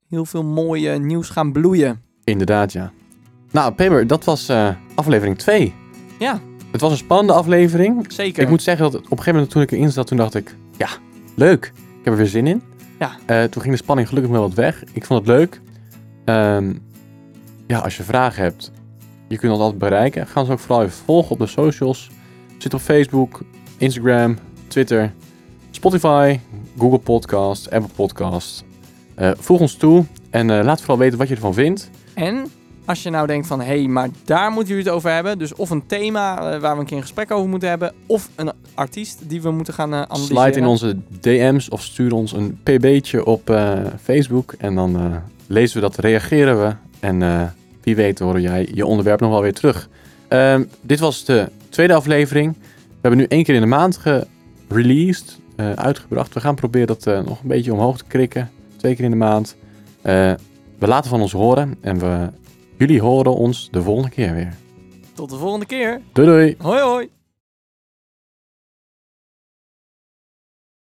heel veel mooie nieuws gaan bloeien. Inderdaad, ja. Nou, Peper, dat was aflevering 2. Ja, Het was een spannende aflevering. zeker. Ik moet zeggen dat op een gegeven moment toen ik erin zat, toen dacht ik, ja, leuk. Ik heb er weer zin in. Ja. Eh, toen ging de spanning gelukkig wel wat weg. Ik vond het leuk. Ehm, ja, als je vragen hebt, je kunt ons altijd bereiken. Ga ons ook vooral even volgen op de socials. Zit op Facebook, Instagram, Twitter, Spotify, Google Podcast, Apple Podcast. Eh, voeg ons toe en eh, laat vooral weten wat je ervan vindt. En als je nou denkt van, hé, hey, maar daar moeten jullie het over hebben. Dus of een thema eh, waar we een keer een gesprek over moeten hebben. Of een artiest die we moeten gaan eh analyseren. Slide in onze DM's of stuur ons een pb'tje op eh, Facebook. En dan lezen we dat, reageren we. En wie weet horen jij je onderwerp nog wel weer terug. Ehm, dit was de tweede aflevering. We hebben nu één keer in de maand gereleased, uitgebracht. We gaan proberen dat nog een beetje omhoog te krikken. Twee keer in de maand. We laten van ons horen. En we, jullie horen ons de volgende keer weer. Tot de volgende keer. Doei doei! Hoi hoi.